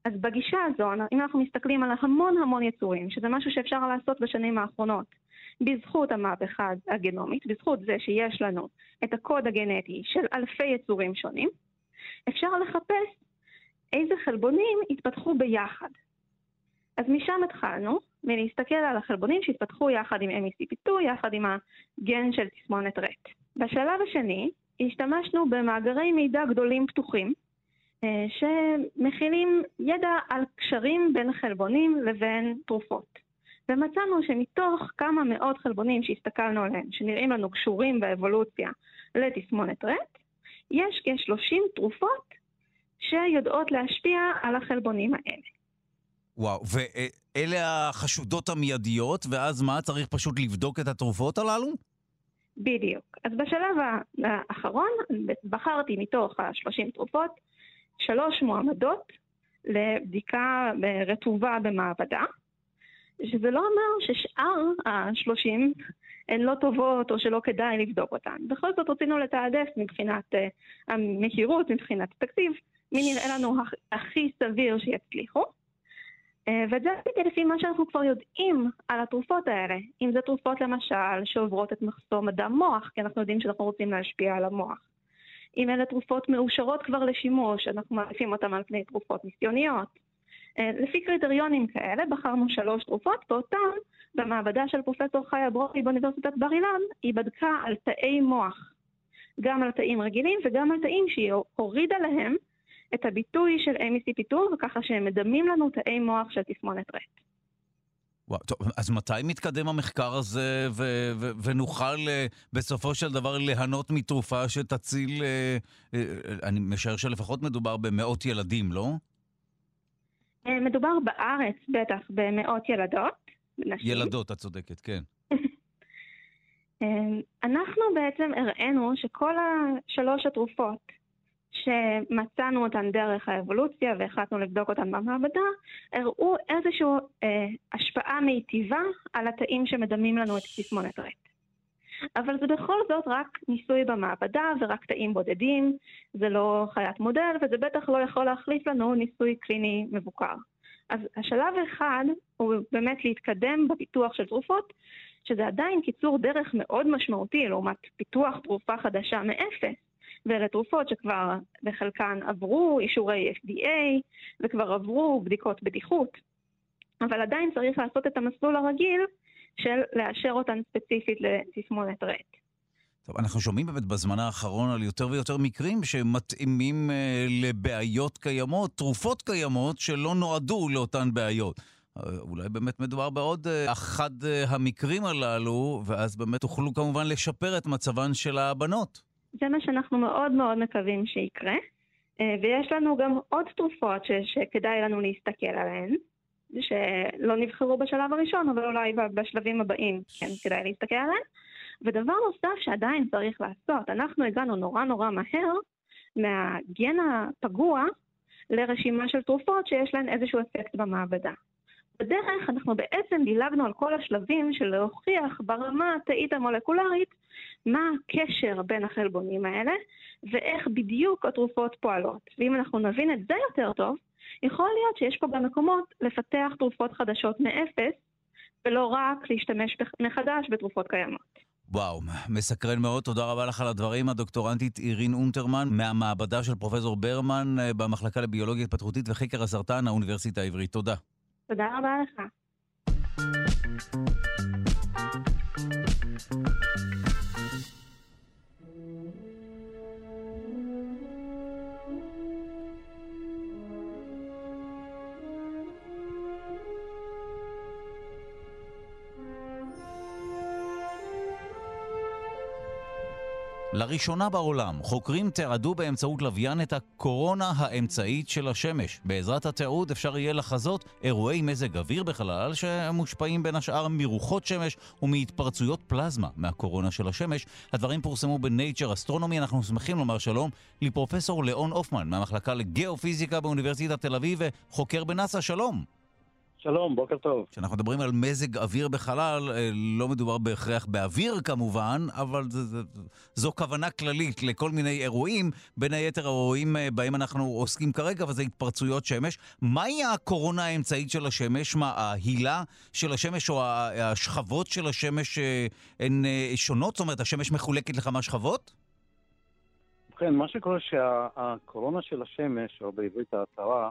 אז בגישה הזו, אם אנחנו מסתכלים על המון המון יצורים, שזה משהו שאפשר לעשות בשנים האחרונות, בזכות המהפכה הגנומית, בזכות זה שיש לנו את הקוד הגנטי של אלפי יצורים שונים, אפשר לחפש איזה חלבונים התפתחו ביחד. אז משם התחלנו, מלהסתכל על החלבונים שהתפתחו יחד עם MECP2, יחד עם הגן של תסמונת רט. בשלב השני, השתמשנו במאגרי מידע גדולים פתוחים, שמכילים ידע על קשרים בין חלבונים לבין תרופות. ומצאנו שמתוך כמה מאות חלבונים שהסתכלנו עליהם, שנראים לנו קשורים באבולוציה לתסמונת רט, יש כ-30 תרופות שיודעות להשפיע על החלבונים האלה. וואו, ואלה החשודות המיידיות, ואז מה, צריך פשוט לבדוק את התרופות הללו? בדיוק. אז בשלב האחרון בחרתי מתוך ה-30 תרופות שלוש מועמדות לבדיקה רטובה במעבדה, שזה לא אומר ששאר השלושים הן לא טובות או שלא כדאי לבדוק אותן. בכל זאת רצינו לתעדף מבחינת uh, המהירות, מבחינת התקציב, מי נראה לנו הכי סביר שיצליחו. Uh, ואת זה עשיתי לפי מה שאנחנו כבר יודעים על התרופות האלה. אם זה תרופות למשל שעוברות את מחסום הדם מוח, כי אנחנו יודעים שאנחנו רוצים להשפיע על המוח. אם אלה תרופות מאושרות כבר לשימוש, אנחנו מעדיפים אותן על פני תרופות ניסיוניות. אה, לפי קריטריונים כאלה בחרנו שלוש תרופות, ואותן במעבדה של פרופסור חיה ברורי באוניברסיטת בר אילן, היא בדקה על תאי מוח, גם על תאים רגילים וגם על תאים שהיא הורידה להם את הביטוי של MECP2, וככה שהם מדמים לנו תאי מוח של תסמונת רט. וואו, טוב, אז מתי מתקדם המחקר הזה ו- ו- ונוכל uh, בסופו של דבר ליהנות מתרופה שתציל, uh, uh, אני משער שלפחות מדובר במאות ילדים, לא? מדובר בארץ בטח במאות ילדות. נשים. ילדות, את צודקת, כן. [laughs] אנחנו בעצם הראינו שכל השלוש התרופות שמצאנו אותן דרך האבולוציה והחלטנו לבדוק אותן במעבדה, הראו איזושהי אה, השפעה מיטיבה על התאים שמדמים לנו את תסמונת רט. אבל זה בכל זאת רק ניסוי במעבדה ורק תאים בודדים, זה לא חיית מודל וזה בטח לא יכול להחליף לנו ניסוי קליני מבוקר. אז השלב אחד הוא באמת להתקדם בפיתוח של תרופות, שזה עדיין קיצור דרך מאוד משמעותי לעומת פיתוח תרופה חדשה מאפס. ואלה תרופות שכבר בחלקן עברו אישורי FDA וכבר עברו בדיקות בטיחות, אבל עדיין צריך לעשות את המסלול הרגיל של לאשר אותן ספציפית לתסמונת רט. טוב, אנחנו שומעים באמת בזמן האחרון על יותר ויותר מקרים שמתאימים אה, לבעיות קיימות, תרופות קיימות שלא נועדו לאותן בעיות. אה, אולי באמת מדובר בעוד אה, אחד אה, המקרים הללו, ואז באמת תוכלו כמובן לשפר את מצבן של הבנות. זה מה שאנחנו מאוד מאוד מקווים שיקרה. אה, ויש לנו גם עוד תרופות ש, שכדאי לנו להסתכל עליהן, שלא נבחרו בשלב הראשון, אבל אולי בשלבים הבאים כן כדאי להסתכל עליהן. ודבר נוסף שעדיין צריך לעשות, אנחנו הגענו נורא נורא מהר מהגן הפגוע לרשימה של תרופות שיש להן איזשהו אפקט במעבדה. בדרך אנחנו בעצם דילגנו על כל השלבים של להוכיח ברמה התאית המולקולרית מה הקשר בין החלבונים האלה ואיך בדיוק התרופות פועלות. ואם אנחנו נבין את זה יותר טוב, יכול להיות שיש פה גם מקומות לפתח תרופות חדשות מאפס ולא רק להשתמש מחדש בתרופות קיימות. וואו, מסקרן מאוד. תודה רבה לך על הדברים. הדוקטורנטית אירין אונטרמן מהמעבדה של פרופסור ברמן אה, במחלקה לביולוגיה התפתחותית וחקר הסרטן, האוניברסיטה העברית. תודה. תודה רבה לך. לראשונה בעולם, חוקרים תיעדו באמצעות לוויין את הקורונה האמצעית של השמש. בעזרת התיעוד אפשר יהיה לחזות אירועי מזג אוויר בחלל שמושפעים בין השאר מרוחות שמש ומהתפרצויות פלזמה מהקורונה של השמש. הדברים פורסמו בנייצ'ר אסטרונומי. אנחנו שמחים לומר שלום לפרופסור ליאון הופמן מהמחלקה לגיאופיזיקה באוניברסיטת תל אביב וחוקר בנאס"א. שלום. שלום, בוקר טוב. כשאנחנו מדברים על מזג אוויר בחלל, אה, לא מדובר בהכרח באוויר כמובן, אבל ז, ז, זו כוונה כללית לכל מיני אירועים, בין היתר האירועים אה, בהם אנחנו עוסקים כרגע, וזה התפרצויות שמש. מהי הקורונה האמצעית של השמש? מה, ההילה של השמש או השכבות של השמש אה, הן שונות? זאת אומרת, השמש מחולקת לכמה שכבות? ובכן, מה שקורה שהקורונה של השמש, או בעברית ההצהרה,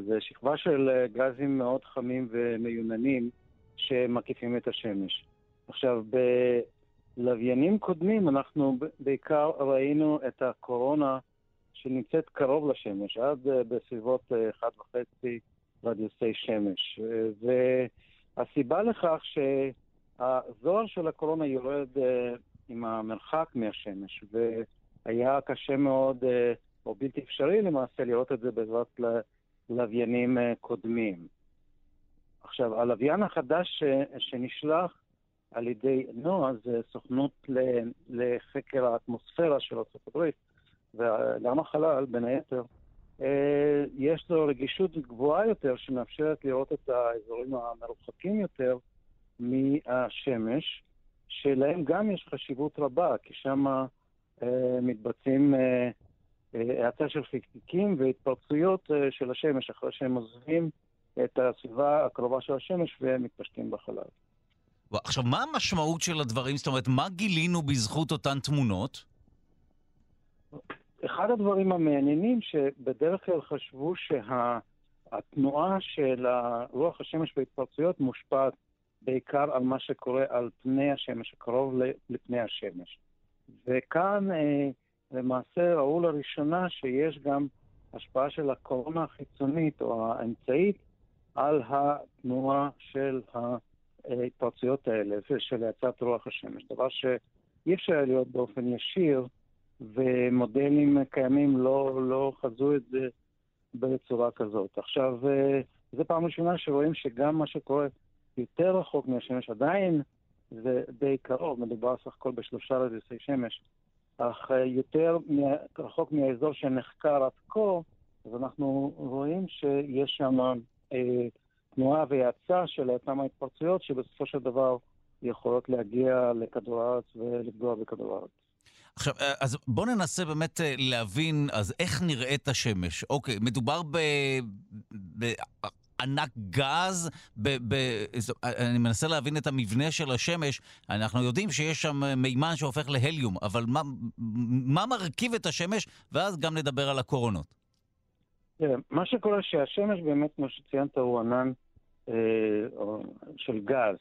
זה שכבה של אה, גזים מאוד חמים ומיוננים שמקיפים את השמש. עכשיו, בלוויינים קודמים אנחנו בעיקר ראינו את הקורונה שנמצאת קרוב לשמש, עד אה, בסביבות 1.5 אה, רדיוסי שמש. והסיבה לכך שהזוהר של הקורונה יורד עם המרחק מהשמש, והיה קשה מאוד, או בלתי אפשרי למעשה, לראות את זה בעזרת לוויינים אה, קודמים. עכשיו, הלוויין החדש שנשלח על ידי נועה זה סוכנות לחקר האטמוספירה של ארה"ב וגם החלל, בין היתר, אה, יש לו רגישות גבוהה יותר שמאפשרת לראות את האזורים המרוחקים יותר מהשמש, שלהם גם יש חשיבות רבה, כי שם אה, מתבצעים האצה של חלקיקים והתפרצויות אה, של השמש אחרי שהם עוזבים את הסביבה הקרובה של השמש ומתפשטים בחלל. עכשיו, מה המשמעות של הדברים? זאת אומרת, מה גילינו בזכות אותן תמונות? אחד הדברים המעניינים שבדרך כלל חשבו שהתנועה של רוח השמש בהתפרצויות מושפעת בעיקר על מה שקורה על פני השמש, הקרוב לפני השמש. וכאן אה, למעשה ראו לראשונה שיש גם השפעה של הקורונה החיצונית או האמצעית על התנועה של ההתפרצויות האלה ושל האצת רוח השמש, דבר שאי אפשר להיות באופן ישיר, ומודלים קיימים לא, לא חזו את זה בצורה כזאת. עכשיו, אה, זו פעם ראשונה שרואים שגם מה שקורה יותר רחוק מהשמש עדיין זה די קרוב, מדובר סך הכל בשלושה רדיוסי שמש, אך אה, יותר רחוק מהאזור שנחקר עד כה, אז אנחנו רואים שיש שם אה, תנועה והאצה של אותן ההתפרצויות שבסופו של דבר יכולות להגיע לכדור הארץ ולפגוע בכדור הארץ. עכשיו, אה, אז בואו ננסה באמת אה, להבין, אז איך נראית השמש? אוקיי, מדובר ב... ב... ענק גז, ב, ב, אני מנסה להבין את המבנה של השמש, אנחנו יודעים שיש שם מימן שהופך להליום, אבל מה, מה מרכיב את השמש, ואז גם נדבר על הקורונות. תראה, מה שקורה שהשמש באמת, כמו שציינת, הוא ענן אה, של גז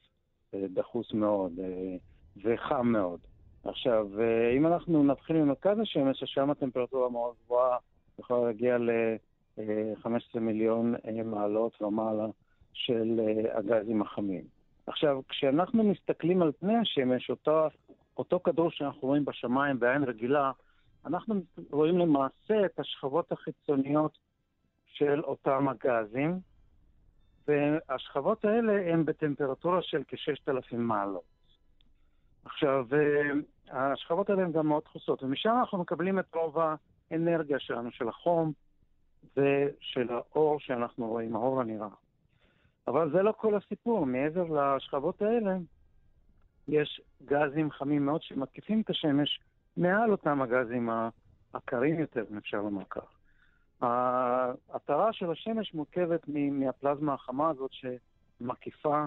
אה, דחוס מאוד אה, וחם מאוד. עכשיו, אה, אם אנחנו נתחיל ממרכז השמש, ששם הטמפרטורה מאוד גבוהה, יכולה להגיע ל-15 מיליון אה, מעלות ומעלה של אה, הגזים החמים. עכשיו, כשאנחנו מסתכלים על פני השמש, אותו, אותו כדור שאנחנו רואים בשמיים בעין רגילה, אנחנו רואים למעשה את השכבות החיצוניות של אותם הגזים, והשכבות האלה הן בטמפרטורה של כ-6,000 מעלות. עכשיו, אה, השכבות האלה הן גם מאוד דחוסות, ומשם אנחנו מקבלים את רוב האנרגיה שלנו, של החום ושל האור שאנחנו רואים, האור הנראה. אבל זה לא כל הסיפור, מעבר לשכבות האלה, יש גזים חמים מאוד שמתקיפים את השמש מעל אותם הגזים הקרים יותר, אם אפשר לומר כך. ההתרה של השמש מורכבת מהפלזמה החמה הזאת שמקיפה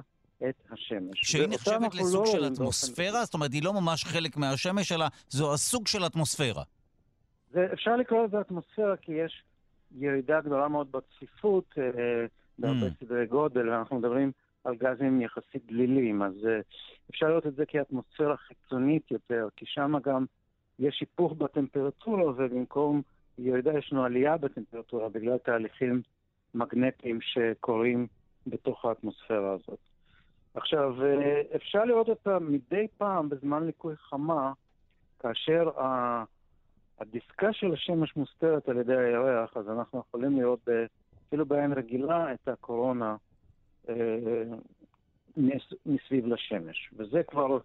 את השמש. שהיא נחשבת לסוג לא של אטמוספירה? באופן... זאת אומרת, היא לא ממש חלק מהשמש, אלא זו הסוג של אטמוספירה. זה, אפשר לקרוא לזה אטמוספירה כי יש ירידה גדולה מאוד בצפיפות, אה, בהרבה mm. סדרי גודל, ואנחנו מדברים על גזים יחסית דלילים, אז אה, אפשר לראות את זה כאטמוספירה חיצונית יותר, כי שם גם יש היפוך בטמפרטורה, ובמקום ירידה יש לנו עלייה בטמפרטורה בגלל תהליכים מגנטיים שקורים בתוך האטמוספירה הזאת. עכשיו, אה, אפשר לראות אותה מדי פעם בזמן ליקוי חמה, כאשר הדיסקה של השמש מוסתרת על ידי הירח, אז אנחנו יכולים לראות אפילו בעין רגילה את הקורונה אה, מסביב לשמש. וזה כבר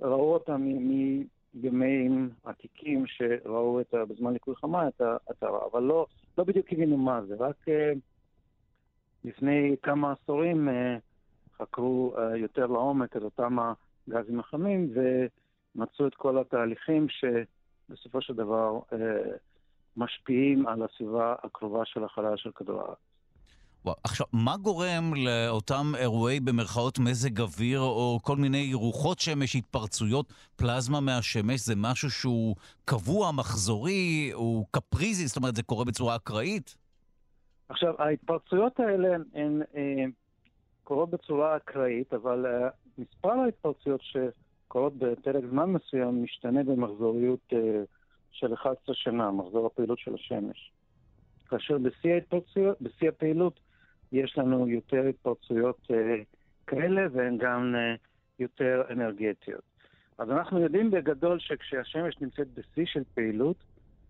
ראו אותה מימים עתיקים שראו את, בזמן ליקוי חמה את הרע, אבל לא, לא בדיוק הבינו מה זה, רק אה, לפני כמה עשורים חקרו uh, יותר לעומק את אותם הגזים החמים ומצאו את כל התהליכים שבסופו של דבר uh, משפיעים על הסביבה הקרובה של החלל של כדור הארץ. עכשיו, מה גורם לאותם אירועי במרכאות מזג אוויר או כל מיני רוחות שמש, התפרצויות פלזמה מהשמש? זה משהו שהוא קבוע, מחזורי, הוא קפריזי, זאת אומרת, זה קורה בצורה אקראית? עכשיו, ההתפרצויות האלה הן, הן קורות בצורה אקראית, אבל uh, מספר ההתפרצויות שקורות בפרק זמן מסוים משתנה במחזוריות uh, של 11 שנה, מחזור הפעילות של השמש. כאשר בשיא, בשיא הפעילות יש לנו יותר התפרצויות uh, כאלה והן גם uh, יותר אנרגטיות. אז אנחנו יודעים בגדול שכשהשמש נמצאת בשיא של פעילות,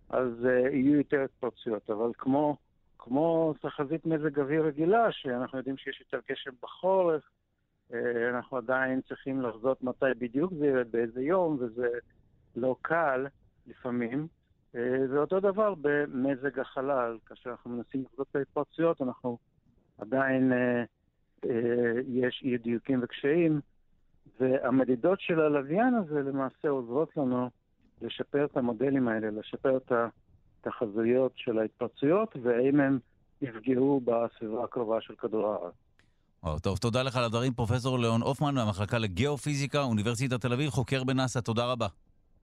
אז uh, יהיו יותר התפרצויות, אבל כמו כמו תחזית מזג אוויר רגילה, שאנחנו יודעים שיש יותר גשם בחורף, אה, אנחנו עדיין צריכים לחזות מתי בדיוק זה ירד, באיזה יום, וזה לא קל לפעמים. אה, זה אותו דבר במזג החלל, כאשר אנחנו מנסים לחזות את ההתפרצויות, אנחנו עדיין, אה, יש אי דיוקים וקשיים, והמדידות של הלוויין הזה למעשה עוזרות לנו לשפר את המודלים האלה, לשפר את ה... תחזיות של ההתפרצויות, והאם הם יפגעו בסביבה הקרובה של כדור הארץ. או, טוב, תודה לך על הדברים, פרופסור ליאון הופמן מהמחלקה לגיאופיזיקה, אוניברסיטת תל אביב, חוקר בנאס"א, תודה רבה.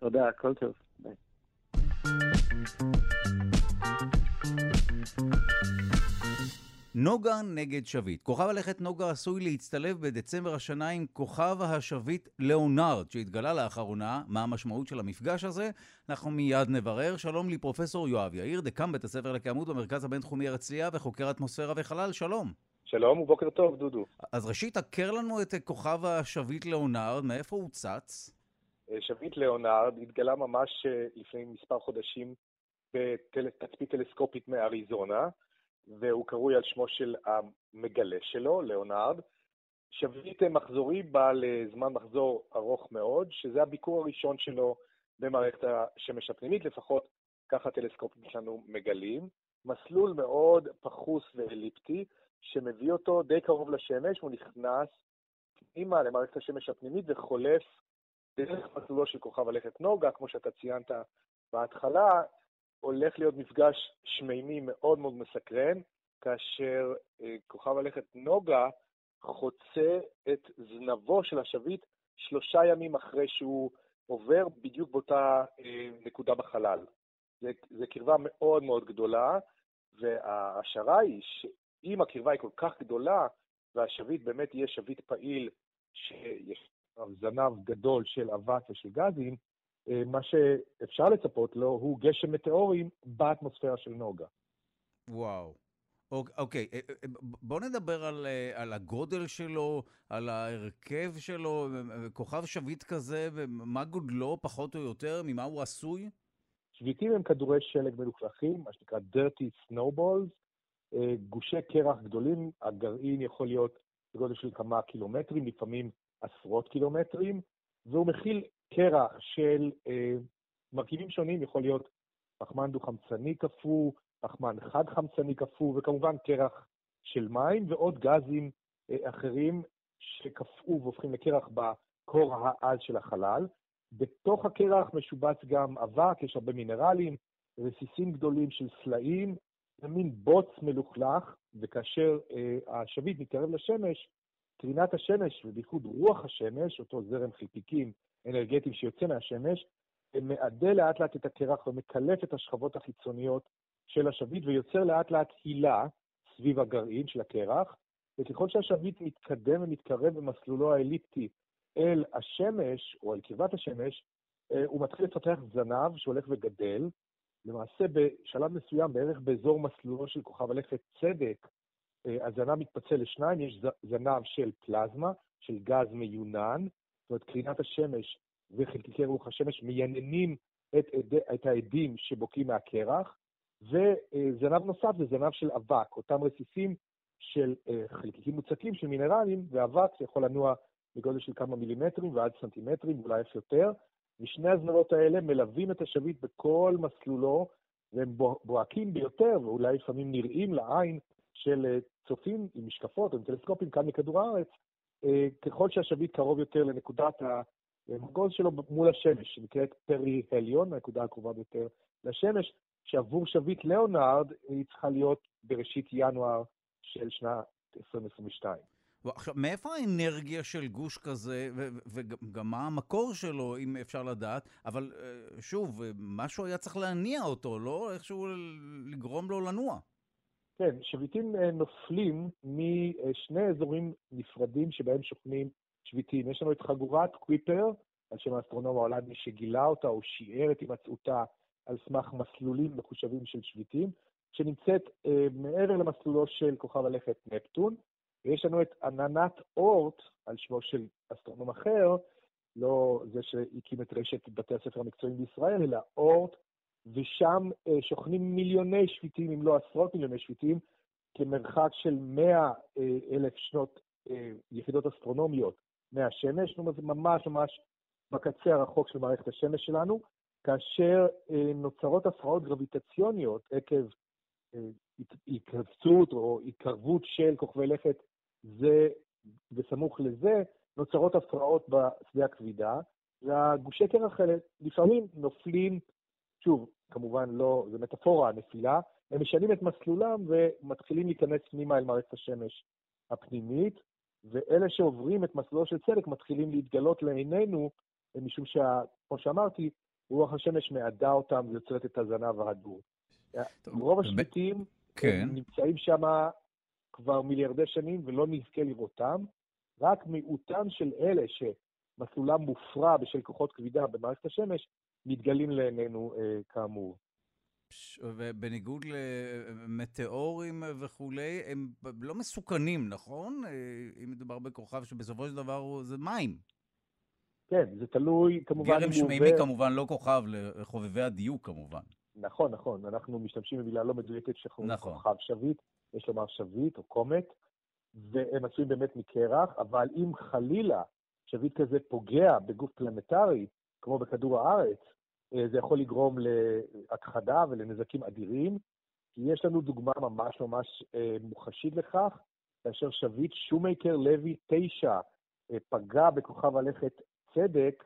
תודה, הכל טוב. ביי. נוגה נגד שביט. כוכב הלכת נוגה עשוי להצטלב בדצמבר השנה עם כוכב השביט ליאונרד, שהתגלה לאחרונה. מה המשמעות של המפגש הזה? אנחנו מיד נברר. שלום לי פרופסור יואב יאיר, דקאם בית הספר לקיימות במרכז הבינתחומי הרצליה וחוקר אטמוספירה וחלל, שלום. שלום ובוקר טוב, דודו. אז ראשית, הכר לנו את כוכב השביט ליאונרד, מאיפה הוא צץ? שביט ליאונרד התגלה ממש לפני מספר חודשים בתצפית טלסקופית מאריזונה, והוא קרוי על שמו של המגלה שלו, ליאונרד. שביט מחזורי בעל זמן מחזור ארוך מאוד, שזה הביקור הראשון שלו במערכת השמש הפנימית, לפחות ככה הטלסקופים שלנו מגלים. מסלול מאוד פחוס ואליפטי, שמביא אותו די קרוב לשמש, הוא נכנס פנימה למערכת השמש הפנימית וחולף דרך מסלולו של כוכב הלכת נוגה, כמו שאתה ציינת בהתחלה, הולך להיות מפגש שמימי מאוד מאוד מסקרן, כאשר אה, כוכב הלכת נוגה חוצה את זנבו של השביט שלושה ימים אחרי שהוא עובר בדיוק באותה אה, נקודה בחלל. זו קרבה מאוד מאוד גדולה, וההשערה היא שאם הקרבה היא כל כך גדולה, והשביט באמת יהיה שביט פעיל, שיש זנב גדול של אבק ושל גזים, אה, מה שאפשר לצפות לו הוא גשם מטאורים באטמוספירה של נוגה. וואו. אוקיי, אה, אה, בוא נדבר על, על הגודל שלו, על ההרכב שלו, כוכב שביט כזה, ומה גודלו פחות או יותר, ממה הוא עשוי? שביטים הם כדורי שלג מלוכלכים, מה שנקרא dirty snowballs, גושי קרח גדולים, הגרעין יכול להיות בגודל של כמה קילומטרים, לפעמים עשרות קילומטרים, והוא מכיל קרח של אה, מרכיבים שונים, יכול להיות פחמן דו-חמצני קפוא, פחמן חד-חמצני קפוא, וכמובן קרח של מים ועוד גזים אה, אחרים שקפאו והופכים לקרח בקור העז של החלל. בתוך הקרח משובץ גם אבק, יש הרבה מינרלים, רסיסים גדולים של סלעים, זה מין בוץ מלוכלך, וכאשר אה, השביט מתקרב לשמש, קרינת השמש, ובייחוד רוח השמש, אותו זרם חלקיקים אנרגטיים שיוצא מהשמש, מעדה לאט לאט את הקרח ומקלף את השכבות החיצוניות של השביט ויוצר לאט לאט הילה סביב הגרעין של הקרח, וככל שהשביט מתקדם ומתקרב במסלולו האליפטי אל השמש, או אל קרבת השמש, אה, הוא מתחיל לפתח זנב שהולך וגדל. למעשה בשלב מסוים, בערך באזור מסלולו של כוכב הלכת צדק, אה, הזנב מתפצל לשניים, יש זנב של פלזמה, של גז מיונן, זאת אומרת קרינת השמש וחלקיקי רוח השמש מייננים את, את העדים שבוקעים מהקרח, וזנב נוסף זה זנב של אבק, אותם רסיסים של אה, חלקיקים מוצקים של מינרלים, ואבק שיכול לנוע בגודל של כמה מילימטרים ועד סנטימטרים, אולי אף יותר, ושני הזנבות האלה מלווים את השביט בכל מסלולו, והם בוהקים ביותר, ואולי לפעמים נראים לעין של אה, צופים עם משקפות או עם טלסקופים כאן מכדור הארץ, אה, ככל שהשביט קרוב יותר לנקודת המגוז שלו מול השמש, שנקראת פרי הליון, הנקודה הקרובה ביותר לשמש, שעבור שביט ליאונרד היא צריכה להיות בראשית ינואר של שנת 2022. עכשיו, מאיפה האנרגיה של גוש כזה, וגם מה המקור שלו, אם אפשר לדעת? אבל אה, שוב, משהו היה צריך להניע אותו, לא איכשהו לגרום לו לנוע. כן, שביטים אה, נופלים משני אזורים נפרדים שבהם שוכנים שביטים. יש לנו את חגורת קוויפר, על שם האסטרונום ההולנדי שגילה אותה או שיער את הימצאותה על סמך מסלולים מחושבים של שביטים, שנמצאת אה, מעבר למסלולו של כוכב הלכת נפטון. ויש לנו את עננת אורט, על שמו של אסטרונום אחר, לא זה שהקים את רשת בתי הספר המקצועיים בישראל, אלא אורט ושם אה, שוכנים מיליוני שפיטים, אם לא עשרות מיליוני שפיטים, כמרחק של 100 אה, אלף שנות אה, יחידות אסטרונומיות. מהשמש, אומרת, זה ממש ממש בקצה הרחוק של מערכת השמש שלנו, כאשר נוצרות הפרעות גרביטציוניות עקב התכווצות או התקרבות של כוכבי לכת זה וסמוך לזה, נוצרות הפרעות בשדה הכבידה, והגושי קרח האלה לפעמים נופלים, שוב, כמובן לא, זה מטאפורה, הנפילה, הם משנים את מסלולם ומתחילים להיכנס פנימה אל מערכת השמש הפנימית, ואלה שעוברים את מסלולו של צדק מתחילים להתגלות לעינינו, משום שכמו שאמרתי, רוח השמש מעדה אותם ויוצרת את הזנב ההדור. רוב השביטים כן. נמצאים שם כבר מיליארדי שנים ולא נזכה לראותם, רק מיעוטם של אלה שמסלולם מופרע בשל כוחות כבידה במערכת השמש, מתגלים לעינינו אה, כאמור. ובניגוד למטאורים וכולי, הם לא מסוכנים, נכון? אם מדובר בכוכב שבסופו של דבר זה מים. כן, זה תלוי כמובן... גרם שמימי עובר... כמובן, לא כוכב לחובבי הדיוק כמובן. נכון, נכון. אנחנו משתמשים במילה לא מדויקת שקוראים נכון. כוכב שביט, יש לומר שביט או קומט, והם עשויים באמת מקרח, אבל אם חלילה שביט כזה פוגע בגוף פלנטרי, כמו בכדור הארץ, אה, זה יכול לגרום להכחדה ולנזקים אדירים, כי יש לנו דוגמה ממש ממש אה, מוחשית לכך, כאשר שביט שומקר לוי 9 אה, פגע בכוכב הלכת צדק,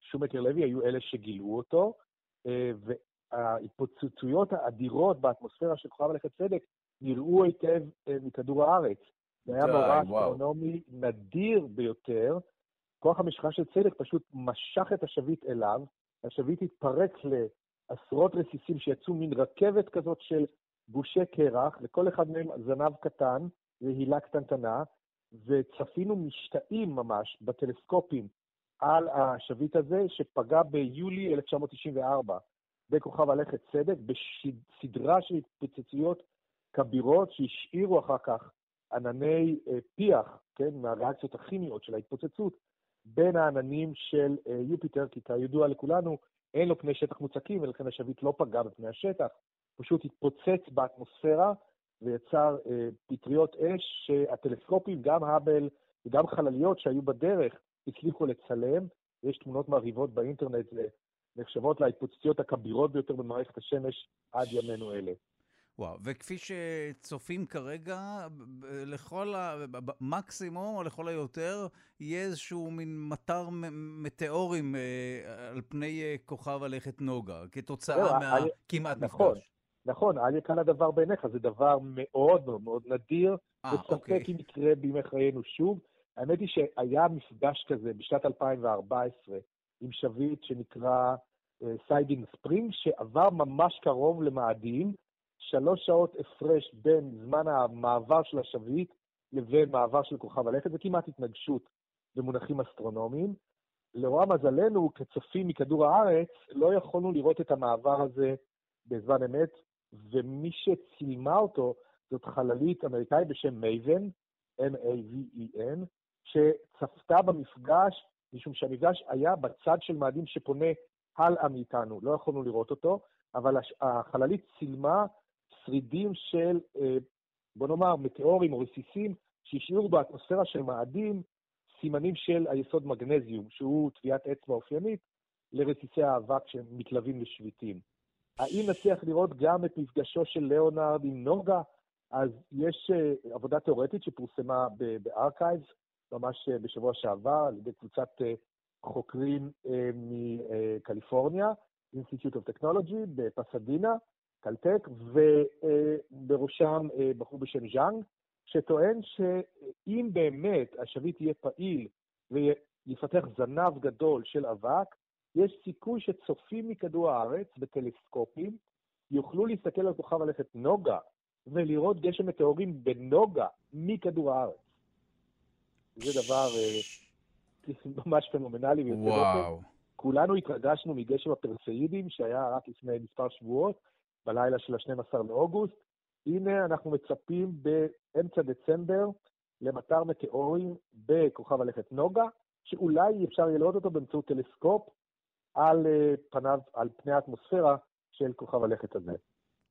שומקר לוי היו אלה שגילו אותו, וההתפוצצויות האדירות באטמוספירה של כוכב הלכת צדק נראו היטב מכדור הארץ. זה היה מאורע אסטרונומי נדיר ביותר, כוח המשיכה של צדק פשוט משך את השביט אליו, השביט התפרק לעשרות רסיסים שיצאו מין רכבת כזאת של גושי קרח, לכל אחד מהם זנב קטן והילה קטנטנה, וצפינו משתאים ממש בטלסקופים על השביט הזה, שפגע ביולי 1994 בכוכב הלכת צדק, בסדרה של התפוצצויות כבירות שהשאירו אחר כך ענני אה, פיח, כן, מהריאקציות הכימיות של ההתפוצצות, בין העננים של אה, יופיטר, כי כידוע לכולנו, אין לו פני שטח מוצקים, ולכן השביט לא פגע בפני השטח, פשוט התפוצץ באטמוספירה ויצר אה, פטריות אש שהטלסקופים, גם האבל וגם חלליות שהיו בדרך, הצליחו לצלם. יש תמונות מרהיבות באינטרנט, נחשבות להתפוצציות הכבירות ביותר במערכת השמש עד ימינו אלה. וואו, וכפי שצופים כרגע, לכל המקסימום, או לכל היותר, יהיה איזשהו מין מטר מטאורים אה, על פני אה, כוכב הלכת נוגה, כתוצאה מהכמעט נכון, מפגש. נכון, אל יקל הדבר בעיניך, זה דבר מאוד מאוד מאוד נדיר, אה, וספק אוקיי. אם יקרה בימי חיינו שוב. האמת היא שהיה מפגש כזה בשנת 2014 עם שביט שנקרא Siding Spring, שעבר ממש קרוב למאדים, שלוש שעות הפרש בין זמן המעבר של השביט לבין מעבר של כוכב הלכת, זה כמעט התנגשות במונחים אסטרונומיים. לרוע מזלנו, כצופים מכדור הארץ, לא יכולנו לראות את המעבר הזה בזמן אמת, ומי שצילמה אותו זאת חללית אמריקאית בשם מייבן, M-A-V-E-N, שצפתה במפגש, משום שהמפגש היה בצד של מאדים שפונה הלאה מאיתנו, לא יכולנו לראות אותו, אבל החללית צילמה שרידים של, אה, בוא נאמר, מטאורים או רסיסים שהשאירו באטמוספירה של מאדים סימנים של היסוד מגנזיום, שהוא טביעת אצבע אופיינית לרסיסי האבק שמתלווים לשביטים. האם נצליח לראות גם את מפגשו של ליאונרד עם נוגה? אז יש uh, עבודה תיאורטית שפורסמה בארכייבס, ממש uh, בשבוע שעבר, על ידי קבוצת uh, חוקרים uh, מקליפורניה, Institute of Technology בפסדינה, קלטק, ובראשם אה, בחור בשם ז'אנג, שטוען שאם באמת השביט יהיה פעיל ויפתח זנב גדול של אבק, יש סיכוי שצופים מכדור הארץ בטלסקופים יוכלו להסתכל על כוכב הלכת נוגה ולראות גשם מטאורים בנוגה מכדור הארץ. זה דבר אה, ממש פנומנלי דופן. כולנו התרגשנו מגשם הפרסאידים שהיה רק לפני מספר שבועות, בלילה של ה-12 לאוגוסט. הנה אנחנו מצפים באמצע דצמבר למטר מטאורים בכוכב הלכת נוגה, שאולי אפשר יהיה לראות אותו באמצעות טלסקופ על אה, פניו, על פני האטמוספירה של כוכב הלכת הזה.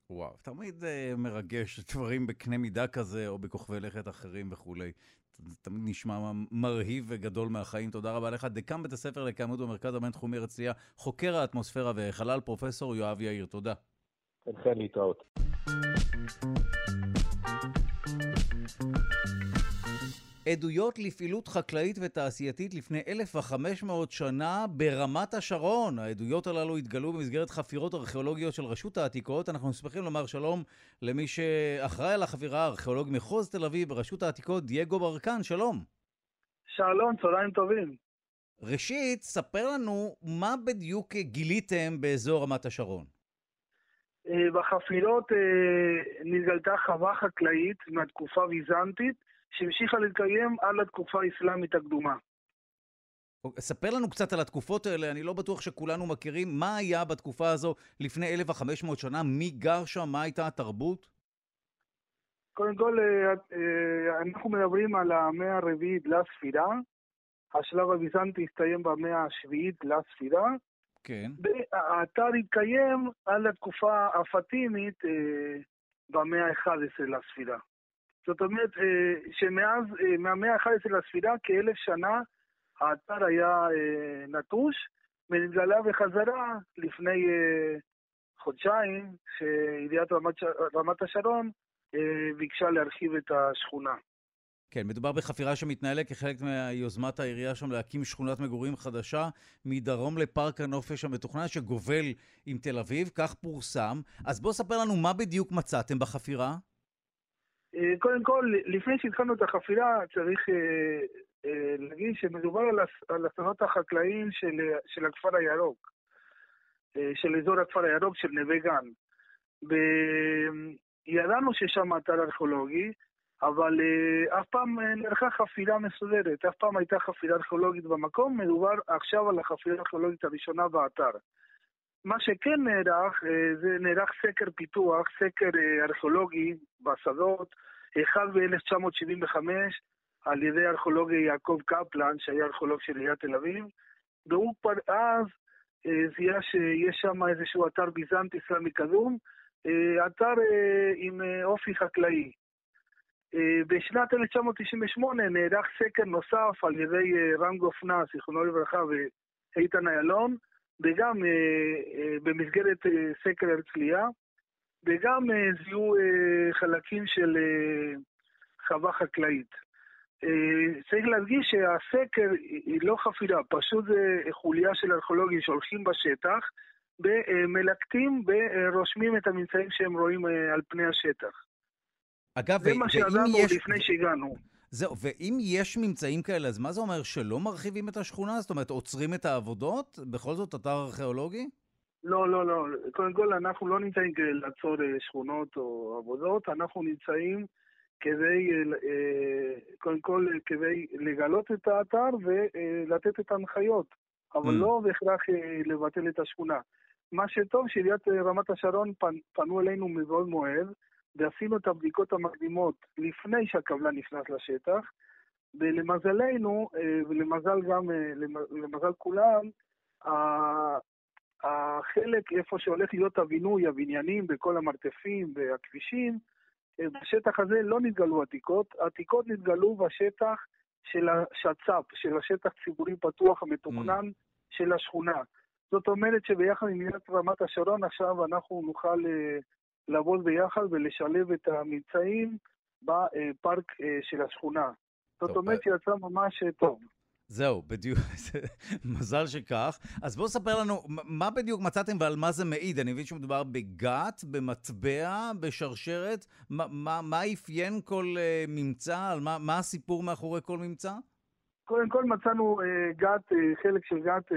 וואו, תמיד uh, מרגש [laughs] דברים בקנה מידה כזה, או בכוכבי לכת אחרים וכולי. זה תמיד נשמע מרהיב וגדול מהחיים. תודה רבה לך. דקאם בית הספר לקיימות במרכז הבינתחומי הרצליה, חוקר האטמוספירה וחלל, פרופסור יואב יאיר. תודה. כן, להתראות. עדויות לפעילות חקלאית ותעשייתית לפני 1,500 שנה ברמת השרון. העדויות הללו התגלו במסגרת חפירות ארכיאולוגיות של רשות העתיקות. אנחנו שמחים לומר שלום למי שאחראי על החפירה, הארכיאולוג מחוז תל אביב ברשות העתיקות, דייגו ברקן, שלום. שלום, צהריים טובים. ראשית, ספר לנו מה בדיוק גיליתם באזור רמת השרון. אה, בחפירות אה, נתגלתה חווה חקלאית מהתקופה הביזנטית שהמשיכה להתקיים עד לתקופה האסלאמית הקדומה. ספר לנו קצת על התקופות האלה, אני לא בטוח שכולנו מכירים. מה היה בתקופה הזו לפני 1,500 שנה? מי גר שם? מה הייתה התרבות? קודם כל, אה, אה, אנחנו מדברים על המאה הרביעית לספירה. השלב הביזנטי הסתיים במאה השביעית לספירה. כן. והאתר התקיים על התקופה הפטימית אה, במאה ה-11 לספירה. זאת אומרת שמאז, מהמאה ה-11 לספירה, כאלף שנה, האתר היה נטוש, ונתגלה בחזרה לפני חודשיים, שעיריית רמת, רמת השרון ביקשה להרחיב את השכונה. כן, מדובר בחפירה שמתנהלת כחלק מיוזמת העירייה שם להקים שכונת מגורים חדשה מדרום לפארק הנופש המתוכנן שגובל עם תל אביב, כך פורסם. אז בוא ספר לנו מה בדיוק מצאתם בחפירה. אה, קודם כל, לפני שהתחלנו את החפירה, צריך אה, אה, להגיד שמדובר על אסונות החקלאיים של, של הכפר הירוק, של אזור הכפר הירוק של נווה גן. ידענו שיש שם אתר ארכיאולוגי, אבל אף פעם נערכה חפירה מסודרת, אף פעם הייתה חפירה ארכיאולוגית במקום, מדובר עכשיו על החפירה הארכיאולוגית הראשונה באתר. מה שכן נערך, uh, זה נערך סקר פיתוח, סקר uh, ארכיאולוגי בשדות, אחד ב-1975 על ידי ארכיאולוג יעקב קפלן, שהיה ארכיאולוג של עיריית תל אביב, והוא כבר אז זיהה שיש שם איזשהו אתר ביזנטי אסלאמי קדום, אה, אתר אה, עם אה, אופי חקלאי. בשנת 1998 נערך סקר נוסף על ידי רם גופנה, זיכרונו לברכה, ואיתן איילון, וגם במסגרת סקר הרצליה, וגם זיהו חלקים של חווה חקלאית. צריך להדגיש שהסקר היא לא חפירה, פשוט זה חוליה של ארכיאולוגים שהולכים בשטח, ומלקטים ורושמים את הממצאים שהם רואים אה, על פני השטח. אגב, זה מה שידענו יש... לפני שהגענו. זהו, ואם יש ממצאים כאלה, אז מה זה אומר, שלא מרחיבים את השכונה? זאת אומרת, עוצרים את העבודות? בכל זאת אתר ארכיאולוגי? לא, לא, לא. קודם כל, אנחנו לא נמצאים כדי לעצור אה, שכונות או עבודות, אנחנו נמצאים כדי, אה, קודם כל, כדי לגלות את האתר ולתת את ההנחיות, אבל mm. לא בהכרח לבטל את השכונה. מה שטוב שעיריית אה, רמת השרון פנ, פנו אלינו מבעוד מועד, ועשינו את הבדיקות המקדימות לפני שהקבלן נכנס לשטח, ולמזלנו, אה, ולמזל גם, אה, למזל כולם, החלק איפה שהולך להיות הבינוי, הבניינים בכל המרתפים והכבישים, בשטח הזה לא נתגלו עתיקות, העתיקות נתגלו בשטח של השצ"פ, של השטח ציבורי פתוח המתוכנן mm. של השכונה. זאת אומרת שביחד עם עיריית רמת השרון עכשיו אנחנו נוכל אה, לעבוד ביחד ולשלב את הממצאים בפארק אה, של השכונה. זאת אומרת שיצא ממש אה, טוב. זהו, בדיוק, [laughs] מזל שכך. אז בואו ספר לנו, מה בדיוק מצאתם ועל מה זה מעיד? אני מבין שמדובר בגת, במטבע, בשרשרת. מה, מה, מה אפיין כל uh, ממצא? על מה, מה הסיפור מאחורי כל ממצא? קודם כל מצאנו uh, גת, uh, חלק של גת uh,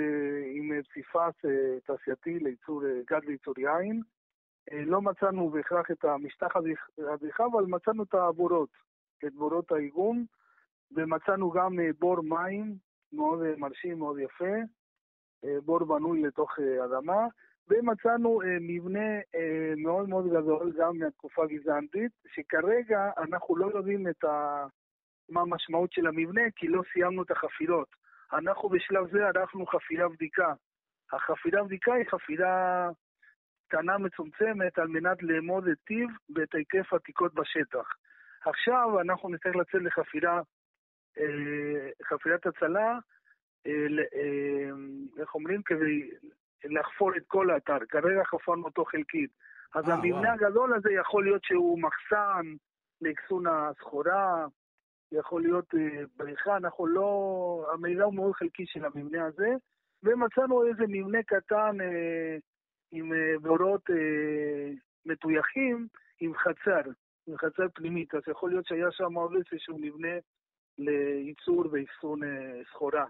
עם פסיפס uh, תעשייתי לייצור, uh, גת לייצור יין. Uh, לא מצאנו בהכרח את המשטח הדריכה, אבל מצאנו את הבורות, את בורות האיגום, ומצאנו גם uh, בור מים מאוד uh, מרשים, מאוד יפה, בור בנוי לתוך אדמה, ומצאנו מבנה מאוד מאוד גדול, גם מהתקופה הגזענתית, שכרגע אנחנו לא יודעים את ה... מה המשמעות של המבנה, כי לא סיימנו את החפירות. אנחנו בשלב זה ערכנו חפירה בדיקה. החפירה בדיקה היא חפירה קטנה מצומצמת על מנת לאמוד את טיב ואת היקף העתיקות בשטח. עכשיו אנחנו נצטרך לצאת לחפירה, אה, חפירת הצלה, אה, אה, איך אומרים? כדי לחפור את כל האתר. כרגע חפרנו אותו חלקית. אז המבנה הגדול הזה יכול להיות שהוא מחסן לאחסון הסחורה, יכול להיות בריכה, אנחנו לא... המידע הוא מאוד חלקי של המבנה הזה, ומצאנו איזה מבנה קטן אה, עם אה, בורות מטויחים, עם חצר, עם חצר פנימית, אז יכול להיות שהיה שם עוד איזשהו מבנה לייצור ואחסון סחורה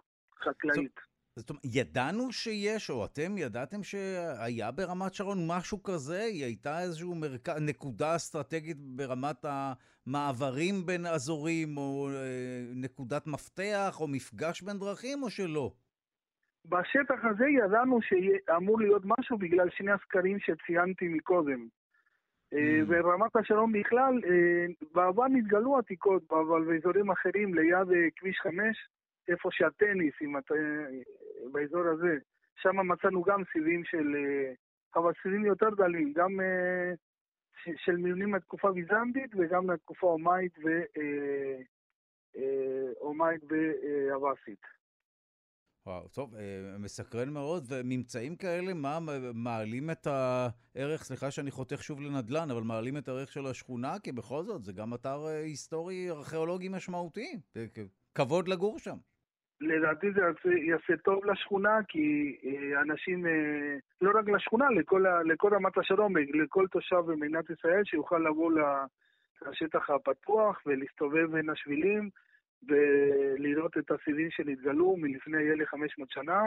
חקלאית. זאת אומרת, ידענו שיש, או אתם ידעתם שהיה ברמת שרון משהו כזה? היא הייתה איזושהי מרכ... נקודה אסטרטגית ברמת המעברים בין אזורים, או אה, נקודת מפתח, או מפגש בין דרכים, או שלא? בשטח הזה ידענו שאמור להיות משהו בגלל שני הסקרים שציינתי מקודם. אה, Mm. ברמת השלום בכלל, אה, בעבר נתגלו עתיקות, אבל באזורים אחרים, ליד אה, כביש 5, איפה שהטניס, אתה, באזור הזה, שם מצאנו גם סיבים של... אבל סיבים יותר דלים, גם של מיונים מהתקופה הביזנטית וגם מהתקופה האומאית אומאית ועבאסית. וואו, טוב, אה, מסקרן מאוד, וממצאים כאלה, מה, מעלים את הערך, סליחה שאני חותך שוב לנדל"ן, אבל מעלים את הערך של השכונה, כי בכל זאת, זה גם אתר אה, היסטורי ארכיאולוגי משמעותי. כ- כבוד לגור שם. לדעתי זה יעשה, טוב לשכונה, כי אה, אנשים, אה, לא רק לשכונה, לכל, לכל רמת השלום, לכל תושב במדינת ישראל שיוכל לבוא לשטח הפתוח ולהסתובב בין השבילים ולראות את הסיבים שנתגלו מלפני 1,500 שנה,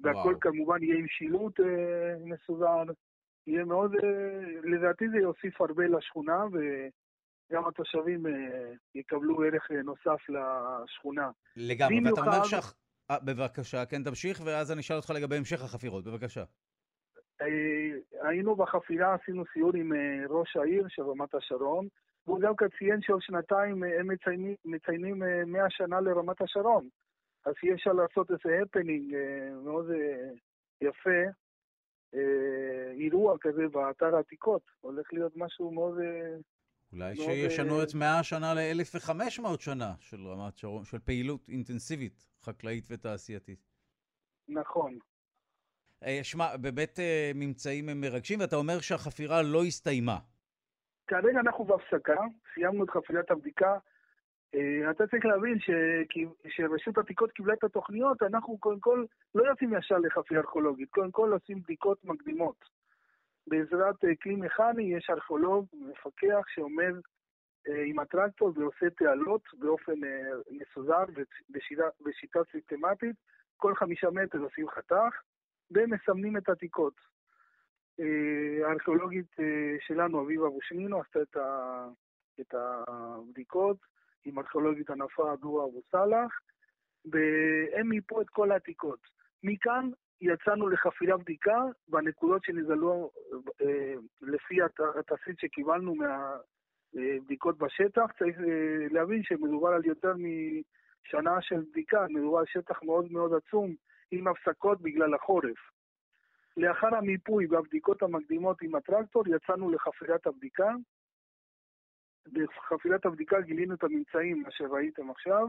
והכל וואו. כמובן יהיה עם שילוט אה, מסודר. יהיה מאוד, אה, לדעתי זה יוסיף הרבה לשכונה, וגם התושבים אה, יקבלו ערך אה, נוסף לשכונה. לגמרי, ואתה אומר במיוחד- ש... אה, בבקשה, כן, תמשיך, ואז אני אשאל אותך לגבי המשך החפירות, בבקשה. אה, היינו בחפירה, עשינו סיור עם ראש העיר של רמת השרון, והוא גם כן ציין שעוד שנתיים אה, הם מציינים, מציינים אה, 100 שנה לרמת השרון. אז יהיה אפשר לעשות איזה הפנינג אה, מאוד אה, יפה, אה, אירוע כזה באתר העתיקות. הולך להיות משהו מאוד... אה, אולי מאוד, שישנו אה, את 100 שנה ל-1500 שנה של רמת שרון, של פעילות אינטנסיבית, חקלאית ותעשייתית. נכון. אה, שמע, באמת אה, ממצאים הם מרגשים, ואתה אומר שהחפירה לא הסתיימה. כרגע אנחנו בהפסקה, סיימנו את חפירת הבדיקה. אה, אתה צריך להבין שכשרשות העתיקות קיבלה את התוכניות, אנחנו קודם כל לא יוצאים ישר לחפירה ארכיאולוגית, קודם כל עושים בדיקות מקדימות. בעזרת אה, כלי מכני יש ארכיאולוג, מפקח, שעומד אה, עם הטרקטור ועושה תעלות באופן מסודר בשיטה סיסטמטית. כל חמישה מטר עושים חתך ומסמנים את העתיקות. אה, הארכיאולוגית אה, שלנו, אביבה בושמינו, עשתה את, ה, את הבדיקות עם ארכיאולוגית ענפה דורה אבו סאלח, והם מיפו את כל העתיקות. מכאן יצאנו לחפירה בדיקה בנקודות שנזלו אה, לפי הת- התסריט שקיבלנו מהבדיקות בשטח. צריך להבין שמדובר על יותר משנה של בדיקה, מדובר על שטח מאוד מאוד עצום, עם הפסקות בגלל החורף. לאחר המיפוי והבדיקות המקדימות עם הטרקטור, יצאנו לחפירת הבדיקה. בחפירת הבדיקה גילינו את הממצאים, מה שראיתם עכשיו,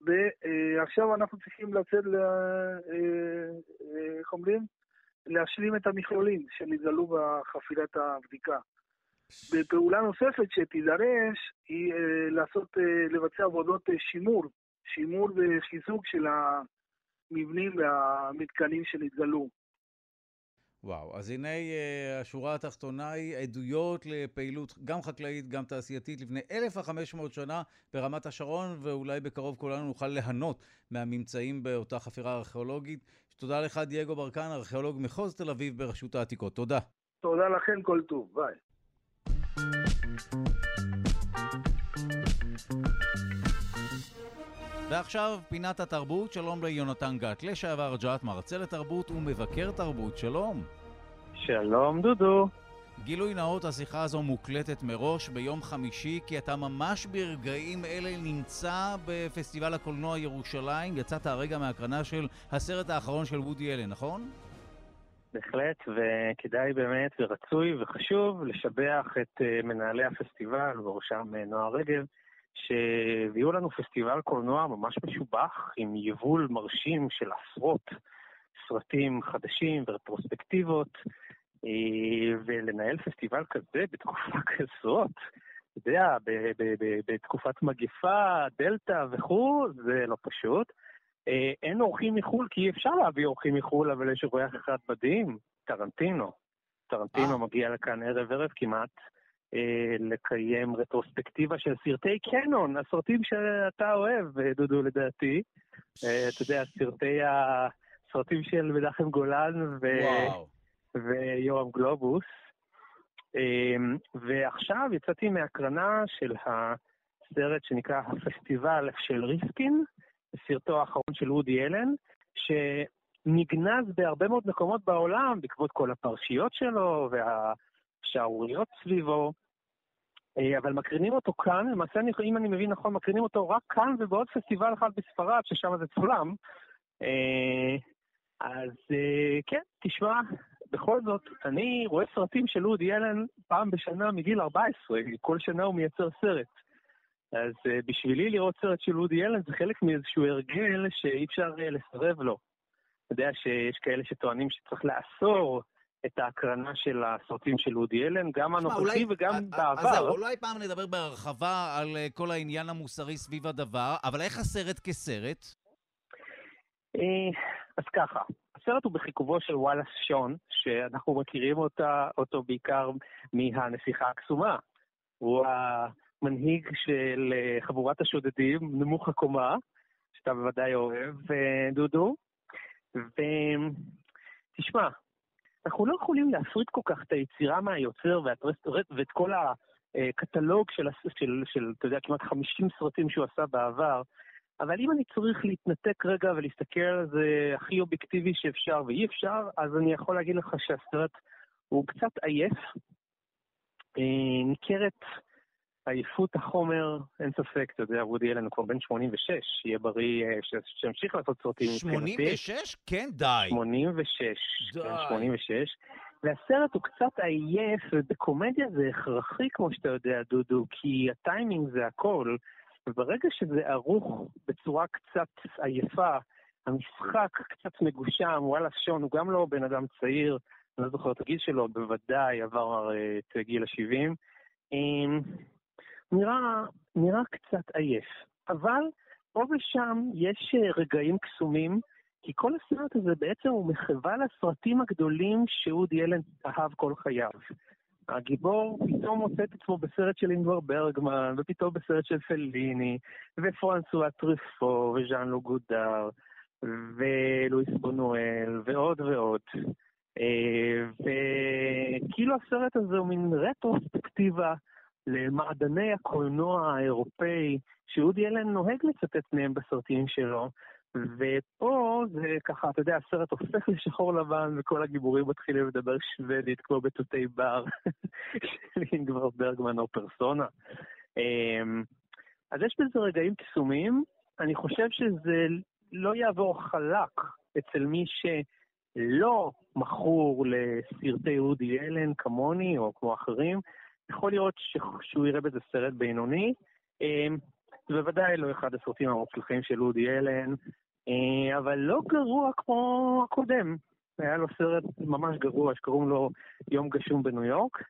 ועכשיו אנחנו צריכים לצאת, ל... אה, אה, איך אומרים? להשלים את המכלולים שנתגלו בחפירת הבדיקה. בפעולה נוספת שתידרש היא אה, לעשות, לבצע עבודות שימור, שימור וחיזוק של המבנים והמתקנים שנתגלו. וואו, אז הנה אה, השורה התחתונה היא עדויות לפעילות גם חקלאית, גם תעשייתית לפני 1,500 שנה ברמת השרון, ואולי בקרוב כולנו נוכל ליהנות מהממצאים באותה חפירה ארכיאולוגית. תודה לך, דייגו ברקן, ארכיאולוג מחוז תל אביב ברשות העתיקות. תודה. תודה לכם, כל טוב, ביי. ועכשיו פינת התרבות, שלום ליונתן גת, לשעבר ג'ת, מרצה לתרבות ומבקר תרבות, שלום. שלום דודו. גילוי נאות, השיחה הזו מוקלטת מראש ביום חמישי, כי אתה ממש ברגעים אלה נמצא בפסטיבל הקולנוע ירושלים. יצאת הרגע מהקרנה של הסרט האחרון של וודי אלן, נכון? בהחלט, וכדאי באמת ורצוי וחשוב לשבח את אה, מנהלי הפסטיבל, ובראשם אה, נועה רגב, שהביאו לנו פסטיבל קולנוע ממש משובח, עם יבול מרשים של עשרות סרטים חדשים ורטרוספקטיבות, אה, ולנהל פסטיבל כזה בתקופה [laughs] כזאת, אתה יודע, בתקופת מגפה, דלתא וכו', זה לא פשוט. אה, אין אורחים מחו"ל, כי אי אפשר להביא אורחים מחו"ל, אבל יש אורח אחד מדהים, טרנטינו. טרנטינו אה. מגיע לכאן ערב-ערב כמעט, לקיים רטרוספקטיבה של סרטי קנון, הסרטים שאתה אוהב, אה, דודו, לדעתי. אה, אתה יודע, סרטי ה... סרטים של מנחם גולן ו... ויורם גלובוס. אמ, ועכשיו יצאתי מהקרנה של הסרט שנקרא הפסטיבל של ריסקין, סרטו האחרון של וודי אלן, נגנז בהרבה מאוד מקומות בעולם בעקבות כל הפרשיות שלו והשערוריות סביבו. אה, אבל מקרינים אותו כאן, למעשה, אם אני מבין נכון, מקרינים אותו רק כאן ובעוד פסטיבל אחד בספרד, ששם זה צולם. אה, אז אה, כן, תשמע, בכל זאת, אני רואה סרטים של אודי אלן פעם בשנה מגיל 14, כל שנה הוא מייצר סרט. אז בשבילי לראות סרט של אודי אלן זה חלק מאיזשהו הרגל שאי אפשר לסרב לו. אתה יודע שיש כאלה שטוענים שצריך לאסור את ההקרנה של הסרטים של אודי אלן, גם הנוכחי וגם בעבר. אז זהו, אולי פעם נדבר בהרחבה על אה, כל העניין המוסרי סביב הדבר, אבל איך הסרט כסרט? אה, אז ככה, הסרט הוא בחיכובו של וואלאס שון, שאנחנו מכירים אותה, אותו בעיקר מהנסיכה הקסומה. הוא המנהיג של אה, חבורת השודדים, נמוך הקומה, שאתה בוודאי אוהב, דודו. ותשמע, אנחנו לא יכולים להפריד כל כך את היצירה מהיוצר ואת כל הקטלוג של, של, של, אתה יודע, כמעט 50 סרטים שהוא עשה בעבר, אבל אם אני צריך להתנתק רגע ולהסתכל על זה הכי אובייקטיבי שאפשר, ואי אפשר, אז אני יכול להגיד לך שהסרט הוא קצת עייף. אה, ניכרת עייפות החומר, אין ספק, אתה יודע, וודי אלן הוא כבר בן 86, יהיה בריא אה, שימשיך לעשות סרטים מבחינתי. 86? כן, די. 86, די. 86. והסרט הוא קצת עייף, ובקומדיה זה הכרחי, כמו שאתה יודע, דודו, כי הטיימינג זה הכל, וברגע שזה ערוך בצורה קצת עייפה, המשחק קצת מגושם, וואלה, שון הוא גם לא בן אדם צעיר, אני לא זוכר את הגיל שלו, בוודאי עבר אה, את גיל ה-70. נראה, נראה קצת עייף. אבל פה ושם יש אה, רגעים קסומים, כי כל הסרט הזה בעצם הוא מחווה לסרטים הגדולים שאודי אלן אהב כל חייו. הגיבור פתאום מוצא את עצמו בסרט של אינגבר ברגמן, ופתאום בסרט של פליני, ופרנסואה טריפו, וז'אן לו גודר, ולואיס בונואל, ועוד ועוד. אה, וכאילו הסרט הזה הוא מין רטרוספקטיבה למעדני הקולנוע האירופאי, שאודי אלן נוהג לצטט מהם בסרטים שלו, ופה זה ככה, אתה יודע, הסרט הופך לשחור לבן וכל הגיבורים מתחילים לדבר שוודית כמו בתותי בר [laughs] של אינגבר ברגמן או פרסונה. אמ, אז יש בזה רגעים קסומים, אני חושב שזה לא יעבור חלק אצל מי שלא מכור לסרטי אודי אלן כמוני או כמו אחרים, יכול להיות שהוא יראה בזה סרט בינוני. אמ, זה בוודאי לא אחד הסרטים המוצלחים של אודי אלן, אה, אבל לא גרוע כמו הקודם. היה לו סרט ממש גרוע שקוראים לו יום גשום בניו יורק,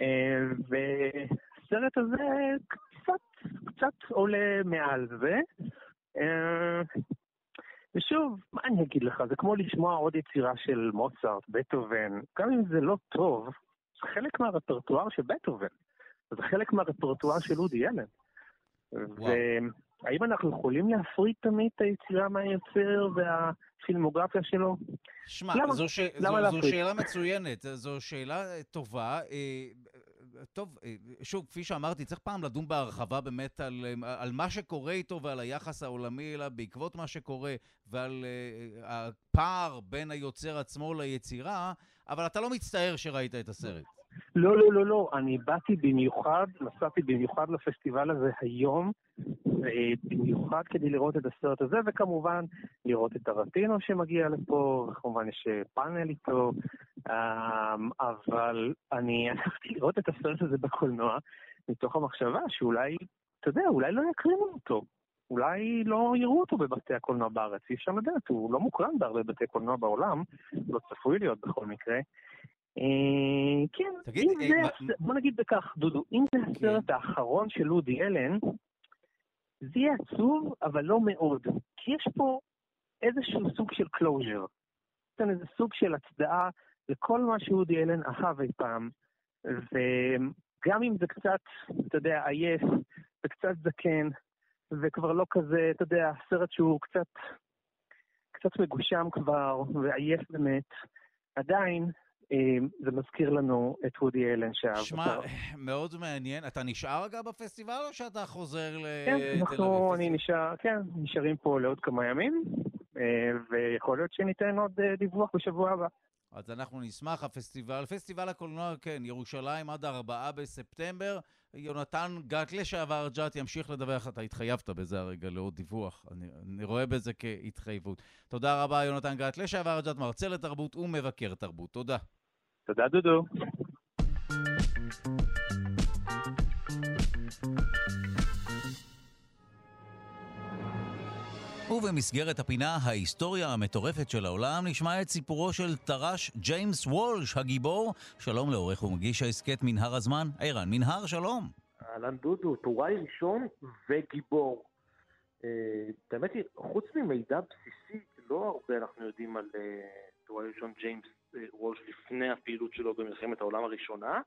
אה, והסרט הזה קצת, קצת עולה מעל זה. אה, ושוב, מה אני אגיד לך, זה כמו לשמוע עוד יצירה של מוצרט, בטהובן, גם אם זה לא טוב, חלק מהרפרטואר של בטהובן, זה חלק מהרפרטואר של אודי אלן. והאם אנחנו יכולים להפריד תמיד את היצירה מהיוצר והפילמוגרפיה שלו? שמע, זו, ש... זו, זו שאלה מצוינת, זו שאלה טובה. אה, טוב, אה, שוב, כפי שאמרתי, צריך פעם לדון בהרחבה באמת על, על מה שקורה איתו ועל היחס העולמי אליו בעקבות מה שקורה ועל uh, הפער בין היוצר עצמו ליצירה, אבל אתה לא מצטער שראית את הסרט. לא, לא, לא, לא. אני באתי במיוחד, נסעתי במיוחד לפסטיבל הזה היום, במיוחד כדי לראות את הסרט הזה, וכמובן לראות את הרטינו שמגיע לפה, וכמובן יש פאנל איתו, אמ, אבל אני הלכתי לראות את הסרט הזה בקולנוע, מתוך המחשבה שאולי, אתה יודע, אולי לא יקרינו אותו. אולי לא יראו אותו בבתי הקולנוע בארץ, אי אפשר לדעת, הוא לא מוקרן בהרבה בתי קולנוע בעולם, לא צפוי להיות בכל מקרה. אה, כן, תגיד, אם אה, זה, בוא נגיד בכך, דודו, אם זה הסרט האחרון של לודי אלן, זה יהיה עצוב, אבל לא מאוד. כי יש פה איזשהו סוג של closure. יש כאן איזה סוג של הצדעה לכל מה שוודי אלן אהב אי פעם. וגם אם זה קצת, אתה יודע, עייף וקצת זקן, וכבר לא כזה, אתה יודע, סרט שהוא קצת, קצת מגושם כבר, ועייף באמת, עדיין אה, זה מזכיר לנו את וודי אלן אותו. שמע, מאוד מעניין. אתה נשאר אגב בפסטיבל או שאתה חוזר לתל אביב? כן, אנחנו, אני נשאר, כן, נשארים פה לעוד כמה ימים. ויכול להיות שניתן עוד דיווח בשבוע הבא. אז אנחנו נשמח, הפסטיבל, פסטיבל הקולנוע, כן, ירושלים עד 4 בספטמבר. יונתן גת, לשעבר ג'ת, ימשיך לדווח, אתה התחייבת בזה הרגע לעוד דיווח, אני, אני רואה בזה כהתחייבות. תודה רבה, יונתן גת, לשעבר ג'ת, מרצה לתרבות ומבקר תרבות. תודה. תודה, דודו. ובמסגרת הפינה ההיסטוריה המטורפת של העולם נשמע את סיפורו של טרש ג'יימס וולש הגיבור. שלום לעורך ומגיש ההסכת מנהר הזמן, ערן מנהר, שלום. אהלן דודו, טוראי ראשון וגיבור. אה, האמת היא, חוץ ממידע בסיסי, לא הרבה אנחנו יודעים על אה, טוראי ראשון ג'יימס אה, וולש לפני הפעילות שלו במלחמת העולם הראשונה.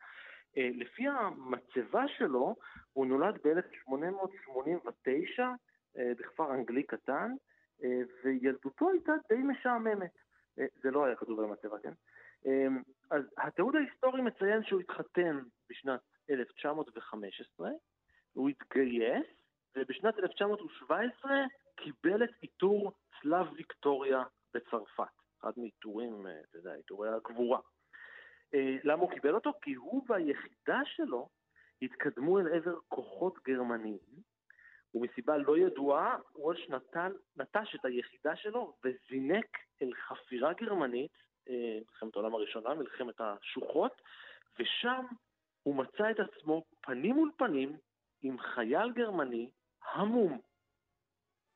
לפי המצבה שלו, הוא נולד ב-1889 אה, בכפר אנגלי קטן, אה, וילדותו הייתה די משעממת. אה, זה לא היה כתוב על המצבה, כן? אז התיעוד ההיסטורי מציין שהוא התחתן בשנת 1915, הוא התגייס, ובשנת 1917 קיבל את עיטור צלב ויקטוריה בצרפת. אחד מעיטורים, אתה יודע, עיטורי הגבורה. למה הוא קיבל אותו? כי הוא והיחידה שלו התקדמו אל עבר כוחות גרמניים, ומסיבה לא ידועה, וולש נטל, נטש את היחידה שלו וזינק אל חפירה גרמנית, אה, מלחמת העולם הראשונה, מלחמת השוחות, ושם הוא מצא את עצמו פנים מול פנים עם חייל גרמני המום.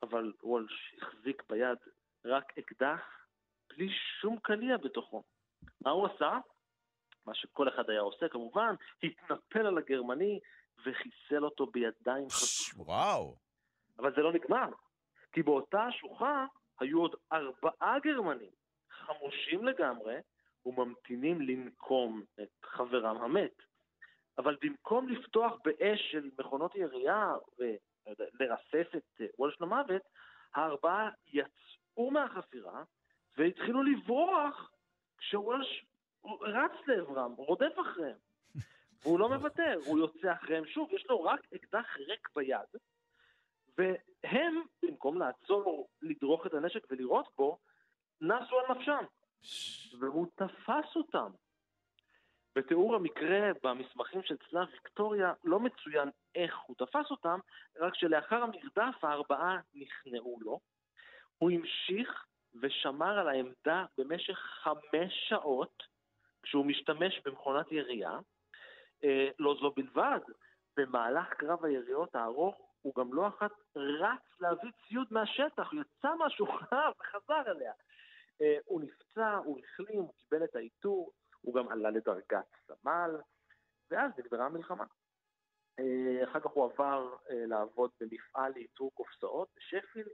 אבל וולש החזיק ביד רק אקדח בלי שום קליע בתוכו. מה הוא עשה? מה שכל אחד היה עושה כמובן, התנפל על הגרמני וחיסל אותו בידיים חשופות. וואו. אבל זה לא נגמר, כי באותה השוחה היו עוד ארבעה גרמנים, חמושים לגמרי, וממתינים לנקום את חברם המת. אבל במקום לפתוח באש של מכונות ירייה ולרסס את וולש למוות, הארבעה יצאו מהחפירה והתחילו לברוח כשוולש רץ לעברם, רודף אחריהם. והוא לא מוותר, הוא יוצא אחריהם שוב, יש לו רק אקדח ריק ביד, והם, במקום לעצור, לדרוך את הנשק ולירות בו, נסו על נפשם. והוא תפס אותם. בתיאור המקרה במסמכים של צלב ויקטוריה לא מצוין איך הוא תפס אותם, רק שלאחר המרדף הארבעה נכנעו לו. הוא המשיך ושמר על העמדה במשך חמש שעות כשהוא משתמש במכונת ירייה, אה, לא זו בלבד, במהלך קרב היריות הארוך הוא גם לא אחת רץ להביא ציוד מהשטח, יצא מהשולחן [laughs] וחזר אליה. אה, הוא נפצע, הוא החלים, הוא קיבל את העיטור, הוא גם עלה לדרגת סמל, ואז נגמרה המלחמה. אה, אחר כך הוא עבר לעבוד במפעל לייצור קופסאות בשפילד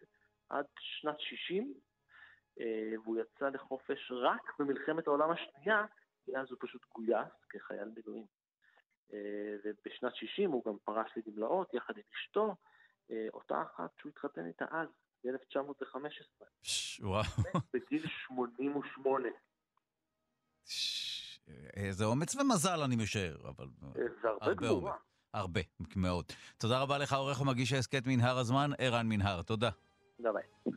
עד שנת 60, והוא יצא לחופש רק במלחמת העולם השנייה, כי אז הוא פשוט גויס כחייל מילואים. אה, ובשנת 60 הוא גם פרש לגמלאות יחד עם אשתו, אה, אותה אחת שהוא התחתן איתה אז, ב-1915. וואו. בגיל 88. איזה אומץ ומזל, אני משער, אבל... אה, זה הרבה גבורה. הרבה, מאוד. תודה רבה לך, עורך ומגיש ההסכת מנהר הזמן, ערן מנהר. תודה. תודה ביי.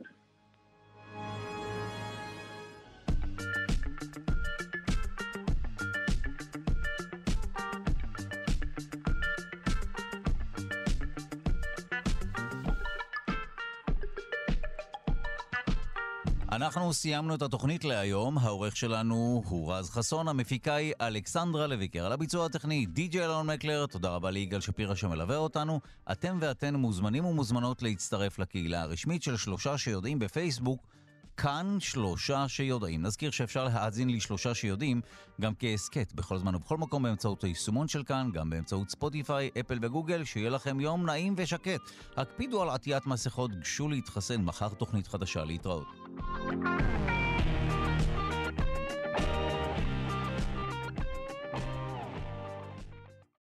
אנחנו סיימנו את התוכנית להיום, העורך שלנו הוא רז חסון, המפיקה היא אלכסנדרה לויקר, על הביצוע הטכני די.ג'י אלון מקלר, תודה רבה ליגאל שפירא שמלווה אותנו. אתם ואתן מוזמנים ומוזמנות להצטרף לקהילה הרשמית של שלושה שיודעים בפייסבוק, כאן שלושה שיודעים. נזכיר שאפשר להאזין לשלושה שיודעים גם כהסכת בכל זמן ובכל מקום באמצעות היישומון של כאן, גם באמצעות ספוטיפיי, אפל וגוגל, שיהיה לכם יום נעים ושקט. הקפידו על עטיית מסכות, גשו להתחסן, מחר תוכנית חדשה להתראות.